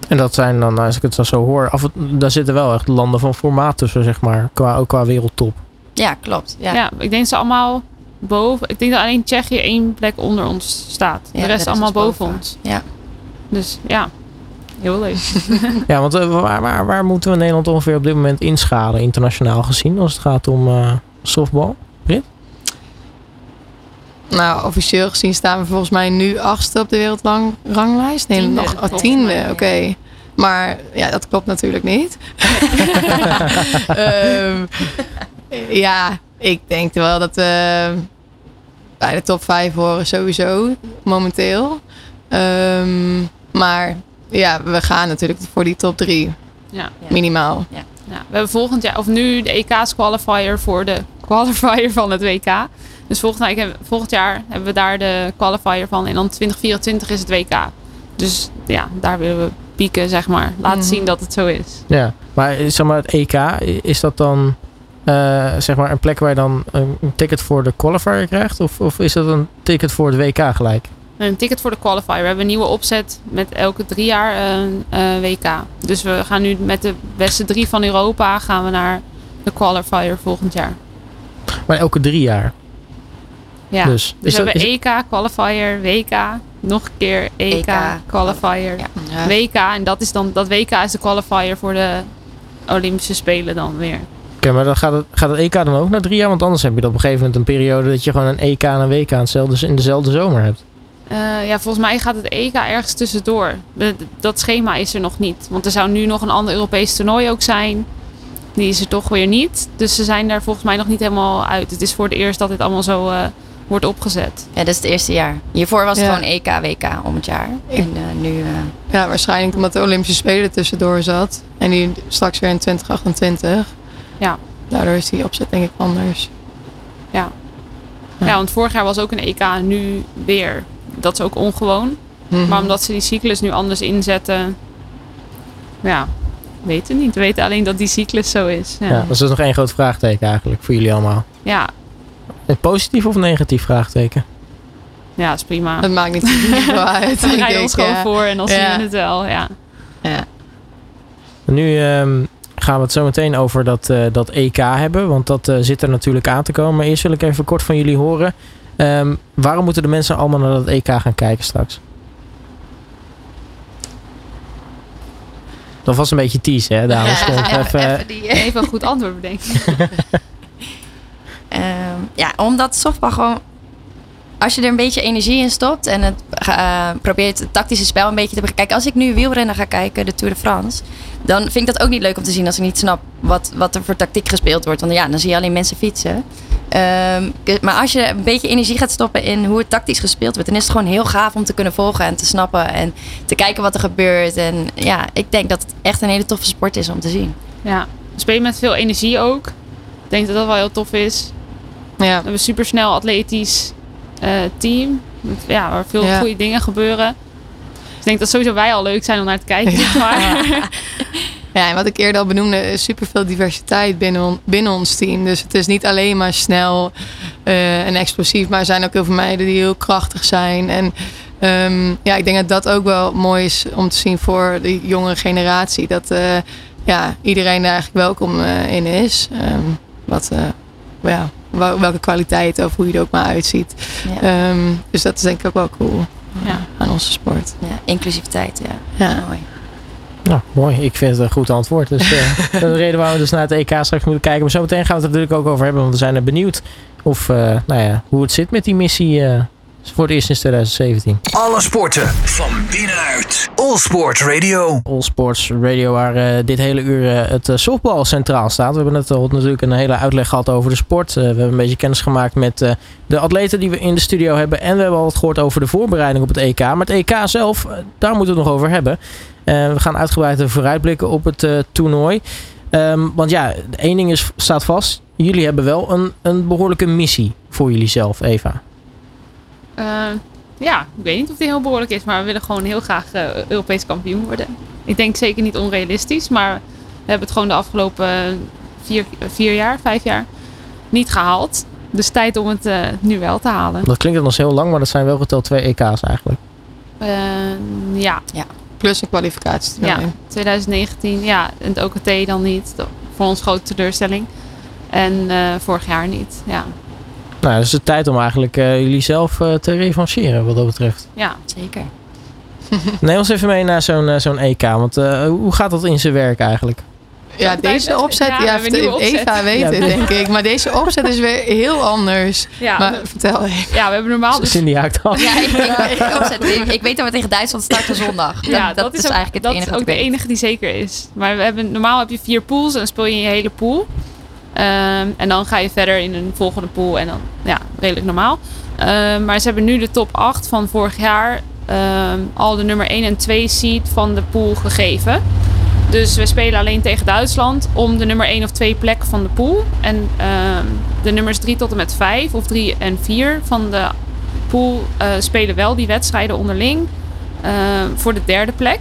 En dat zijn dan, als ik het zo hoor, af, en- daar zitten wel echt landen van formaat tussen, zeg maar. Qua, ook qua wereldtop. Ja, klopt. Ja. Ja. ik denk dat ze allemaal boven. Ik denk dat alleen Tsjechië één plek onder ons staat. Ja, de rest allemaal boven ons. Ja. Dus ja, heel leuk. Ja, want eh, waar, waar, waar moeten we Nederland ongeveer op dit moment inschalen, internationaal gezien, als het gaat om eh softbal? Nou, officieel gezien staan we volgens mij nu achtste op de wereldranglijst. Nee, Tiende, nog oh, tiende. Oké. Maar ja, dat klopt natuurlijk niet. Ehm, ja, ik denk wel dat we bij de top 5 horen sowieso momenteel. Ehm, maar ja, we gaan natuurlijk voor die top 3 Ja. Ja. minimaal. Ja, we hebben volgend jaar, of nu de EK's qualifier voor de qualifier van het WK. Dus volgend, jaar- ik heb- volgend jaar hebben we daar de qualifier van. En dan 2024 is het WK. Dus ja, daar willen we pieken, zeg maar. Laten Mhm. zien dat het zo is. Ja, maar eh, zeg maar het EK, is dat dan eh, zeg maar een plek waar je dan een een ticket voor de qualifier krijgt? Of, of is dat een ticket voor het WK gelijk? Een ticket voor de qualifier. We hebben een nieuwe opzet met elke drie jaar een eh, WK. Dus we gaan nu met de beste drie van Europa gaan we naar de qualifier volgend jaar. Maar elke drie jaar. Ja. Dus, Dus we dat- hebben is- EK, qualifier, WK, nog een keer EK, EK, qualifier, ja. Ja. WK. En dat is dan dat WK is de qualifier voor de Olympische Spelen dan weer. Oké, maar dan gaat het, gaat het EK dan ook naar drie jaar? Want anders heb je dan op een gegeven moment een periode dat je gewoon een EK en een WK in, hetzelfde, in dezelfde zomer hebt. Eh, ja, volgens mij gaat het EK ergens tussendoor. Dat schema is er nog niet. Want er zou nu nog een ander Europees toernooi ook zijn. Die is er toch weer niet. Dus ze zijn daar volgens mij nog niet helemaal uit. Het is voor het eerst dat dit allemaal zo eh, wordt opgezet. ja, dat is het eerste jaar. Hiervoor was het Ja. gewoon EK, WK om het jaar. En eh, nu... eh, Ja, waarschijnlijk omdat de Olympische Spelen tussendoor zat. En die straks weer in 2028. Ja. Daardoor is die opzet denk ik anders. Ja. Ja. ja, want vorig jaar was ook een EK en nu weer. Dat is ook ongewoon. Mhm. Maar omdat ze die cyclus nu anders inzetten. Ja, weten niet. We weten alleen dat die cyclus zo is. Ja, Ja. ja. dus dat is nog één groot vraagteken eigenlijk voor jullie allemaal. Een positief of negatief vraagteken? ja, is prima. Dat maakt niet zoveel uit. We rijden ons gewoon ja. voor en dan zien Ja. we het wel. Ja. Ja. Nu ehm, gaan we het zo meteen over dat, eh, dat EK hebben, want dat eh, zit er natuurlijk aan te komen. Maar eerst wil ik even kort van jullie horen. Ehm, waarom moeten de mensen allemaal naar dat EK gaan kijken straks? Dat was een beetje tease, hè, dames? Kom even, even, even die, eh, Even een goed antwoord bedenken. Ehm, ja, omdat softbal gewoon... Als je er een beetje energie in stopt en het eh, probeert het tactische spel een beetje te bekijken. Kijk, als ik nu wielrennen ga kijken, de Tour de France, dan vind ik dat ook niet leuk om te zien als ik niet snap wat, wat er voor tactiek gespeeld wordt. Want ja, dan zie je alleen mensen fietsen. Ehm, maar als je een beetje energie gaat stoppen in hoe het tactisch gespeeld wordt, dan is het gewoon heel gaaf om te kunnen volgen en te snappen en te kijken wat er gebeurt. En ja, ik denk dat het echt een hele toffe sport is om te zien. Ja, we spelen met veel energie ook. Ik denk dat dat wel heel tof is. Ja. We hebben supersnel atletisch team. Met, ja, waar veel goede dingen gebeuren. Dus ik denk dat sowieso wij al leuk zijn om naar te kijken. zeg Maar. ja, en wat ik eerder al benoemde, is superveel diversiteit binnen, on- binnen ons team. Dus het is niet alleen maar snel eh, en explosief, maar er zijn ook heel veel meiden die heel krachtig zijn. En ehm, ja, ik denk dat dat ook wel mooi is om te zien voor de jongere generatie. Dat eh, ja, iedereen daar eigenlijk welkom eh, in is. Ehm, wat, eh, ja, welke kwaliteit of hoe je er ook maar uitziet. Ja, Ehm, dus dat is denk ik ook wel cool Ja. aan onze sport. ja inclusiviteit, ja. Ja. Mooi. Nou, mooi. Ik vind het een goed antwoord. Dus eh, dat is de reden waarom we dus naar het EK straks moeten kijken. Maar zometeen gaan we het er natuurlijk ook over hebben. Want we zijn er benieuwd of, eh, nou ja, hoe het zit met die missie eh, voor het eerst sinds 2017. Alle sporten van binnenuit. All Sport Radio. All Sports Radio, waar eh, dit hele uur eh, het eh, softbal centraal staat. We hebben net al natuurlijk een hele uitleg gehad over de sport. We hebben een beetje kennis gemaakt met de atleten die we in de studio hebben. En we hebben al wat gehoord over de voorbereiding op het EK. Maar het EK zelf, daar moeten we het nog over hebben. We gaan uitgebreid vooruitblikken op het toernooi. Ehm, want ja, één ding is, staat vast. Jullie hebben wel een, een behoorlijke missie voor jullie zelf, Eva. Eh, ja, ik weet niet of die heel behoorlijk is, maar we willen gewoon heel graag eh, Europees kampioen worden. Ik denk zeker niet onrealistisch, maar we hebben het gewoon de afgelopen vier, vier jaar, vijf jaar niet gehaald. Dus tijd om het eh, nu wel te halen. Dat klinkt dan als heel lang, maar dat zijn wel geteld twee EK's eigenlijk. Eh, ja, Plus een kwalificatie. ja, 2019, ja, en het OKT dan niet. Voor ons grote teleurstelling. En eh, vorig jaar niet, ja. Nou, dus het is tijd om eigenlijk eh, jullie zelf eh, te revancheren wat dat betreft. Ja, Zeker. Neem ons even mee naar zo'n eh, zo'n EK. Want eh, hoe gaat dat in zijn werk eigenlijk? Ja, deze opzet, Ja, we ja. Eva weet Ja, het dat- denk ik. Maar deze opzet is weer heel anders. ja, maar we, vertel even. ja we hebben normaal dus Cindy haakt af. Ja, ik, ik, ik, opzet. Ik- ik weet dat we tegen Duitsland starten zondag. Dat, ja, dat, is, ook, eigenlijk het dat enige is wat ook de enige die zeker is. Maar we hebben, normaal heb je vier pools en dan speel je in je hele pool. Ehm, en dan ga je verder in een volgende pool en dan ja, redelijk normaal. Ehm, maar ze hebben nu de top 8 van vorig jaar ehm, al de nummer 1 en 2 seed van de pool gegeven. Dus we spelen alleen tegen Duitsland om de nummer 1 of 2 plek van de pool. En de nummers 3 tot en met 5 of 3 en 4 van de pool eh, spelen wel die wedstrijden onderling ehm, voor de derde plek.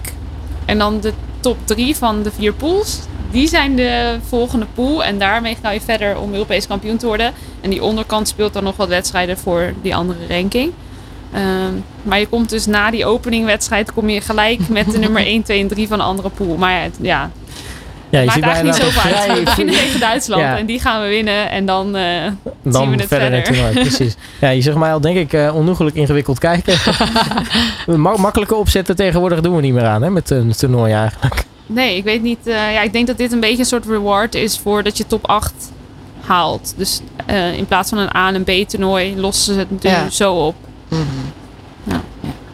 En dan de top 3 van de vier pools. Die zijn de volgende pool. En daarmee ga je verder om Europees kampioen te worden. En die onderkant speelt dan nog wat wedstrijden voor die andere ranking. Ehm, maar je komt dus na die openingwedstrijd kom je gelijk met de nummer 1, 2 en 3 van de andere pool. Maar ja, het, ja, Ja, je maakt ziet eigenlijk niet zoveel uit. We beginnen tegen Duitsland Ja. en die gaan we winnen. En dan eh, zien we het verder verder. toernooi, precies. Ja, je zegt mij al denk ik uh, onnoegelijk ingewikkeld kijken. Ma- makkelijke opzetten tegenwoordig doen we niet meer aan hè, met een toernooi eigenlijk. Nee, ik weet niet. eh, ja, ik denk dat dit een beetje een soort reward is voor dat je top 8 haalt. Dus eh, in plaats van een A en een B toernooi lossen ze het nu Ja. zo op.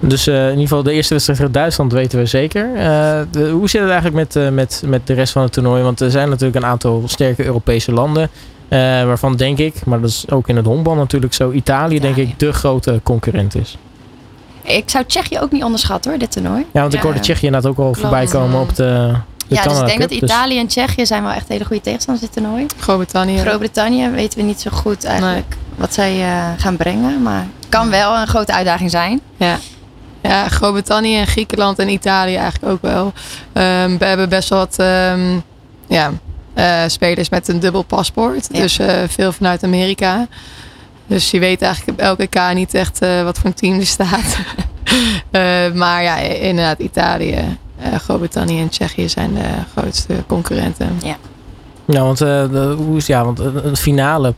Dus eh, in ieder geval de eerste wedstrijd tegen Duitsland weten we zeker. Eh, de- hoe zit het eigenlijk met, eh, met, met de rest van het toernooi? Want er zijn natuurlijk een aantal sterke Europese landen. eh, waarvan denk ik, maar dat is ook in het honkbal natuurlijk zo, Italië denk Italië. ik de grote concurrent is. Ik zou Tsjechië ook niet onderschatten hoor, dit toernooi. Ja, want ik Ja. hoorde Tsjechië inderdaad ook al voorbij komen op de, de Ja, dus ik denk Cup. dat Dus- Italië en Tsjechië zijn wel echt hele goede tegenstanders dit toernooi. Groot-Brittannië. Groot-Brittannië weten we niet zo goed eigenlijk wat zij eh, gaan brengen. Maar kan wel een grote uitdaging zijn. Ja. Ja, Groot-Brittannië en Griekenland en Italië eigenlijk ook wel. Ehm, we hebben best wel wat ehm, ja, eh, spelers met een dubbel paspoort. Ja. Dus eh, veel vanuit Amerika. Dus je weet eigenlijk op elke K niet echt eh, wat voor een team er staat. Eh, maar ja, inderdaad, Italië, eh, Groot-Brittannië en Tsjechië zijn de grootste concurrenten. Ja, want, eh, de, hoe is, ja, want de finale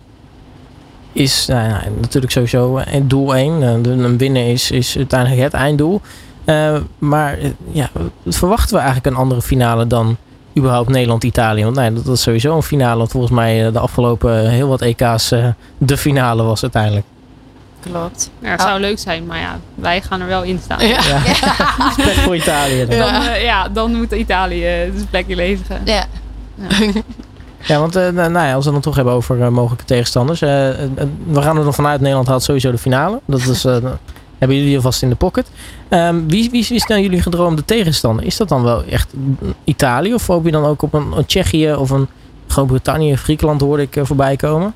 is nou, ja, natuurlijk sowieso doel 1. Eh, de- Een winnen is, is uiteindelijk het einddoel. Eh, maar ja, verwachten we eigenlijk een andere finale dan überhaupt Nederland-Italië? Want nee, dat, is sowieso een finale. Wat volgens mij eh, de afgelopen eh, heel wat EK's eh, de finale was uiteindelijk. Klopt. Ja, het zou leuk zijn, maar ja, wij gaan er wel in staan. Ja. Voor Italië. dan. Dan, ja, dan moet Italië het plekje leveren. Ja. Ja, want eh, nou ja, als we het dan toch hebben over mogelijke tegenstanders. we gaan er dan vanuit Nederland haalt sowieso de finale. Dat is, eh, hebben jullie alvast in de pocket. Ehm, wie, wie is dan jullie gedroomde tegenstander? Is dat dan wel echt Italië? Of hoop je dan ook op een, een Tsjechië of een Groot-Brittannië of Griekenland hoorde ik eh, voorbij komen?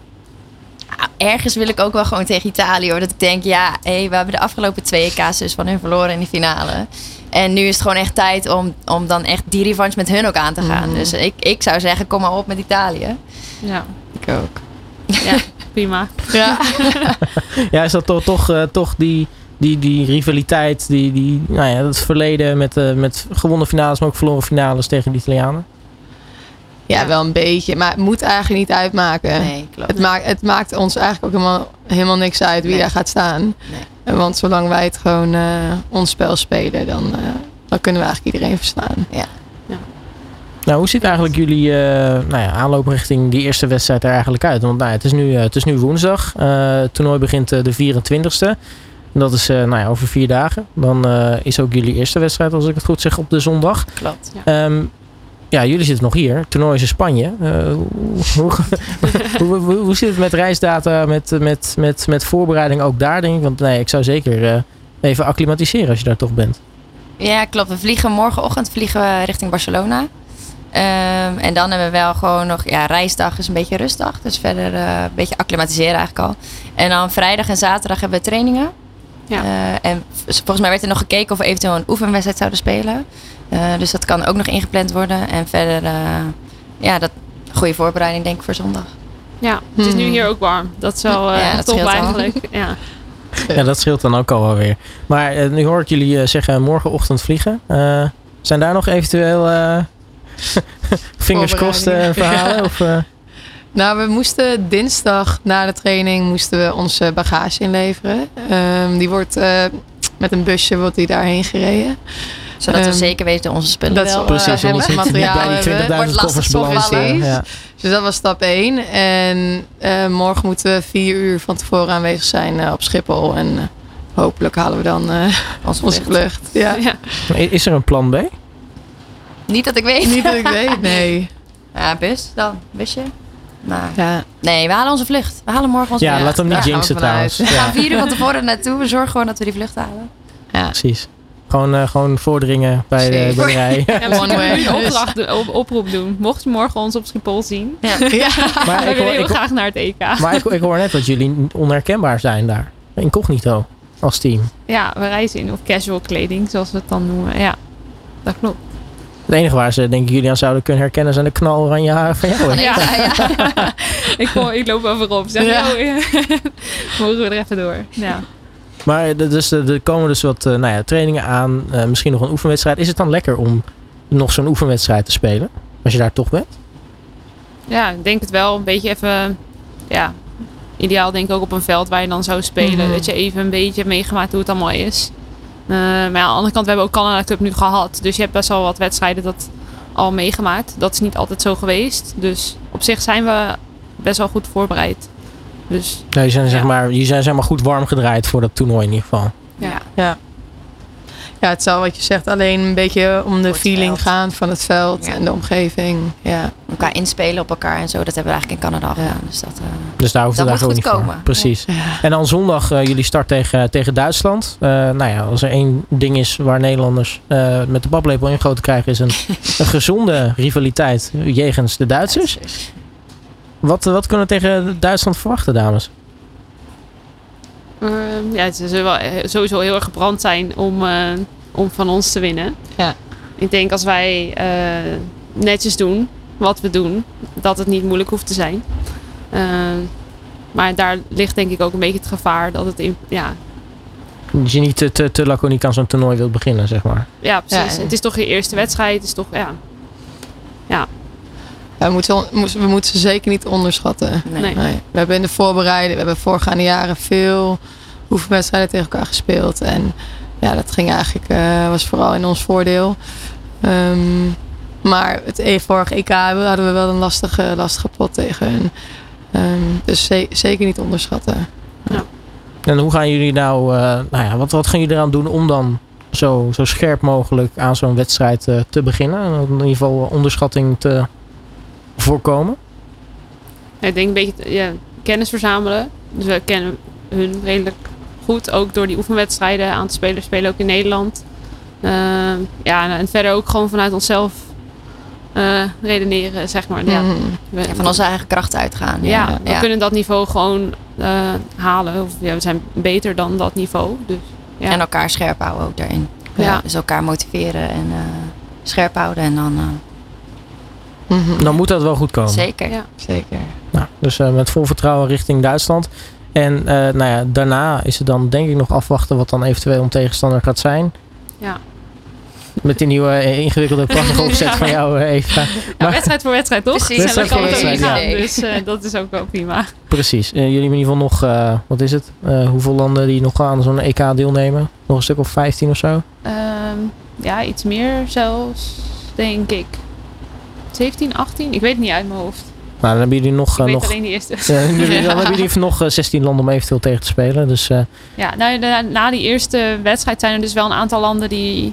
Ah, Ergens wil ik ook wel gewoon tegen Italië hoor. Dat ik denk, ja, hé, we hebben de afgelopen twee EK's dus van hun verloren in de finale. En nu is het gewoon echt tijd om, om dan echt die revanche met hun ook aan te gaan. Mhm. Dus ik, ik zou zeggen, kom maar op met Italië. Ja, Ik ook. ja prima. Ja. Ja, is dat toch, toch, eh, toch die, die, die rivaliteit, die, die, nou ja, het verleden met, eh, met gewonnen finales, maar ook verloren finales tegen de Italianen? ja, wel een beetje. Maar het moet eigenlijk niet uitmaken. Nee, klopt. Het maakt, het maakt ons eigenlijk ook helemaal, helemaal niks uit wie Nee. daar gaat staan. Nee. Want zolang wij het gewoon eh, ons spel spelen, dan, eh, dan kunnen we eigenlijk iedereen verstaan. Nou, hoe ziet eigenlijk jullie eh, nou ja, aanloop richting die eerste wedstrijd er eigenlijk uit? Want nou, ja, het, is nu, eh, het is nu woensdag. Eh, het toernooi begint de 24e. En dat is eh, nou ja, over vier dagen. Dan eh, is ook jullie eerste wedstrijd, als ik het goed zeg, op de zondag. Klopt. Ehm, ja, jullie zitten nog hier. Toernooi is in Spanje. Eh, hoe, hoe, hoe, hoe zit het met reisdata, met, met, met, met voorbereiding ook daar, denk ik? Want nee, ik zou zeker even acclimatiseren als je daar toch bent. Ja, klopt. We vliegen morgenochtend vliegen we richting Barcelona. Ehm, en dan hebben we wel gewoon nog, ja, reisdag is een beetje rustdag. Dus verder een beetje acclimatiseren eigenlijk al. En dan vrijdag en zaterdag hebben we trainingen. Ja. Eh, en volgens mij werd er nog gekeken of we eventueel een oefenwedstrijd zouden spelen. Eh, dus dat kan ook nog ingepland worden. En verder, eh, ja, dat goede voorbereiding denk ik voor zondag. Ja, het is nu Hmm. hier ook warm. Dat is wel Ja, top eigenlijk. Ja. Ja, dat scheelt dan ook al wel weer. Maar nu hoor ik jullie zeggen morgenochtend vliegen. Eh, zijn daar nog eventueel eh fingers crossed verhalen? Of, eh, Nou, we moesten dinsdag na de training moesten we onze bagage inleveren. Ehm, die wordt eh, met een busje wordt die daarheen gereden. Zodat we Ehm, zeker weten onze spullen dat wel. is eh, precies, hebben. anders niet materiaal bij die hebben. 20.000 Wordt koffers lastig eh, ja. Dus dat was stap 1. En eh, morgen moeten we vier uur van tevoren aanwezig zijn eh, op Schiphol. En eh, hopelijk halen we dan eh, onze onze vlucht. vlucht. Ja. Ja. Is er een plan B? Niet dat ik weet. Niet dat ik weet, nee. Ja, bus dan. Busje. Maar, Ja. nee, we halen onze vlucht. We halen morgen onze Ja, vlucht. laat hem niet daar jinxen trouwens. We Ja, gaan vier uur van tevoren naartoe. We zorgen gewoon dat we die vlucht halen. Ja. precies. Gewoon, eh, gewoon voordringen bij de, rij. Ja, kunnen we nu een opdracht, doen- op, oproep doen. Mocht je morgen ons op Schiphol zien, Ja. ja. Maar dan ik, hoor, heel ik, hoor- graag naar het EK. maar ik, ik hoor net dat jullie onherkenbaar zijn daar. Incognito als team. Ja, we reizen in of casual kleding, zoals we het dan noemen. Ja, dat klopt. Het enige waar ze denk ik jullie aan zouden kunnen herkennen zijn de knaloranje haren van jou. Ja. ja. ik, kom, ik loop wel voorop. Zeg, Ja. "Yo, mogen we er even door. Ja. Maar er- dus, er er komen dus wat eh, nou ja, trainingen aan. eh, misschien nog een oefenwedstrijd. Is het dan lekker om nog zo'n oefenwedstrijd te spelen? Als je daar toch bent? ja, ik denk het wel. Een beetje even, ja, ideaal denk ik ook op een veld waar je dan zou spelen. Mhm. Dat je even een beetje hebt meegemaakt hoe het allemaal is. Eh, maar ja, aan de andere kant, we hebben ook Canada Cup nu gehad. Dus je hebt best wel wat wedstrijden dat al meegemaakt. Dat is niet altijd zo geweest. Dus op zich zijn we best wel goed voorbereid. Dus Ja, je zijn, zeg maar, je zijn zeg maar goed warm gedraaid voor dat toernooi in ieder geval. ja. Ja. ja, het zal wat je zegt alleen een beetje om de feeling veld. gaan van het veld Ja. en de omgeving. Ja. Elkaar inspelen op elkaar en zo. Dat hebben we eigenlijk in Canada al Ja. gedaan. Dus dat, eh, Dus daar hoeft Dat het moet eigenlijk ook goed niet voor. komen. Precies. Ja. En dan zondag eh, jullie start tegen, tegen Duitsland. Eh, nou ja, als er één ding is waar Nederlanders eh, met de paplepel ingegoten krijgen... is een, een gezonde rivaliteit jegens de Duitsers. Wat, wat kunnen we tegen Duitsland verwachten, dames? Ehm, ja, ze zullen wel sowieso heel erg gebrand zijn om, eh, om van ons te winnen. Ja. Ik denk als wij eh, netjes doen wat we doen, dat het niet moeilijk hoeft te zijn. Ehm, maar daar ligt denk ik ook een beetje het gevaar dat het in, ja, Dat je niet te, te, te laconiek aan zo'n toernooi wilt beginnen, zeg maar. ja, precies. Ja. Het is toch je eerste wedstrijd. Het is toch, ja, Ja, we, moeten, we moeten ze zeker niet onderschatten. nee. Nee. Nee. We hebben in de voorbereiding, we hebben voorgaande jaren veel oefenwedstrijden tegen elkaar gespeeld. En ja, dat ging eigenlijk, eh, was vooral in ons voordeel. Ehm, maar het e- vorige EK hadden we wel een lastige, lastige pot tegen hun. Ehm, dus ze- zeker niet onderschatten. En hoe gaan jullie nou, eh, nou ja, wat, wat gaan jullie eraan doen om dan zo, zo scherp mogelijk aan zo'n wedstrijd eh, te beginnen? En in ieder geval onderschatting te voorkomen? Ik denk een beetje ja, kennis verzamelen. Dus we kennen hun redelijk goed. Ook door die oefenwedstrijden aan te spelen. Spelen ook in Nederland. Ehm, ja, en verder ook gewoon vanuit onszelf eh, redeneren, zeg maar. Ja, Mhm. Ja, van onze eigen kracht uitgaan. ja, we ja. kunnen dat niveau gewoon eh, halen. Of, ja, we zijn beter dan dat niveau. Dus, ja. En elkaar scherp houden ook daarin. Ja. Dus elkaar motiveren en eh, scherp houden. En dan eh, Mhm. Dan moet dat wel goed komen. zeker. Ja. Zeker. Nou, dus eh, met vol vertrouwen richting Duitsland. En eh, nou ja, daarna is het dan denk ik nog afwachten wat dan eventueel een tegenstander gaat zijn. Ja. Met die nieuwe eh, ingewikkelde prachtige opzet Ja. van jou, eh. Ja, Maar- wedstrijd voor wedstrijd, toch? Precies, wedstrijd voor het ook niet gaan. wedstrijd, Dus eh, dat is ook wel prima. Precies. Eh, jullie hebben in ieder geval nog, eh, wat is het? Eh, hoeveel landen die nog aan zo'n EK deelnemen? Nog een stuk of 15 of zo? Ehm, ja, iets meer zelfs, denk ik. 17, 18? Ik weet het niet uit mijn hoofd. Nou, dan hebben jullie nog... Ik weet nog alleen die eerste. Ja, dan hebben jullie nog eh, 16 landen om eventueel tegen te spelen. Dus eh, Ja, nou, na, na die eerste wedstrijd zijn er dus wel een aantal landen die,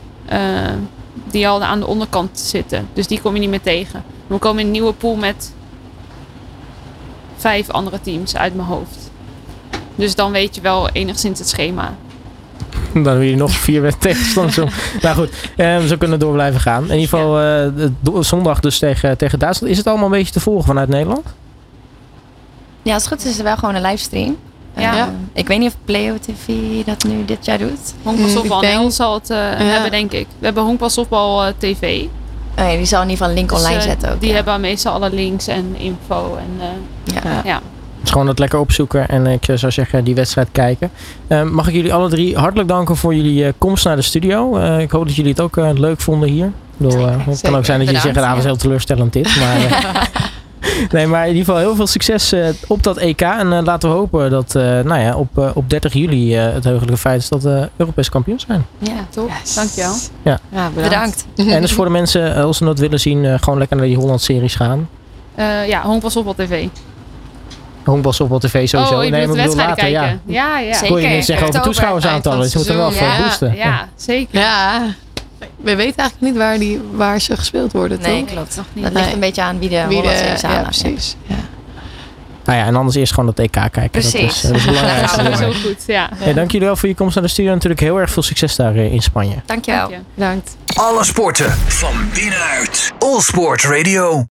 die al aan de onderkant zitten. Dus die kom je niet meer tegen. We komen in een nieuwe pool met vijf andere teams uit mijn hoofd. Dus dan weet je wel enigszins het schema. dan hebben jullie nog vier tegenstanders. om- nou goed, eh, zo kunnen we door blijven gaan. In ieder geval eh, zondag dus tegen, tegen Duitsland. Is het allemaal een beetje te volgen vanuit Nederland? Ja, als het goed is, is er wel gewoon een livestream. Ja. Ik weet niet of Play TV dat nu dit jaar doet. Honkbal softbal ik denk- NL zal het eh, hebben, denk ik. We hebben honkbal softbal eh, TV. Oh ja, die zal in ieder geval een link Dus, online eh, zetten ook. Die ja. hebben meestal alle links en info. En, eh, Ja. ja. Het is gewoon het lekker opzoeken en ik zou zeggen die wedstrijd kijken. Mag ik jullie alle drie hartelijk danken voor jullie eh, komst naar de studio. Eh, ik hoop dat jullie het ook leuk vonden hier. Ik bedoel, het kan ook zijn dat jullie zeggen, ah, was ja. heel teleurstellend dit. Maar, eh, nee, maar in ieder geval heel veel succes eh, op dat EK. En eh, laten we hopen dat eh, nou ja, op, op 30 juli eh, het heugelijke feit is dat we Europees kampioen zijn. Ja. Top. Dankjewel. Ja. Ja, Bedankt. En dus voor de mensen, als ze dat willen zien, eh, gewoon lekker naar die Holland-series gaan. Eh, ja, honkbal softbal TV. Honkbalsoftbal TV sowieso. Oh, je nee, maar bedoel wedstrijden later, kijken. ja. Ja, ja. Zeker. Kon je niet zeggen over toeschouwersaantallen. Dus je moet er wel voor seizoen. Ja, boosten. ja, zeker. Ja. We weten eigenlijk niet waar, die, waar ze gespeeld worden, Nee, toch? klopt. Nog niet. Dat ligt een beetje aan wie de Wie de, ja, precies. Ja. Nou ja, en anders eerst gewoon dat EK kijken. Dat is, Precies. eh, dat is belangrijkste. Ja, Sowieso goed, ja. Hey, dank jullie wel voor je komst naar de studio. En natuurlijk heel erg veel succes daar eh, in Spanje. Dankjewel. Dank je. Bedankt. Alle sporten van binnenuit. All Sport Radio.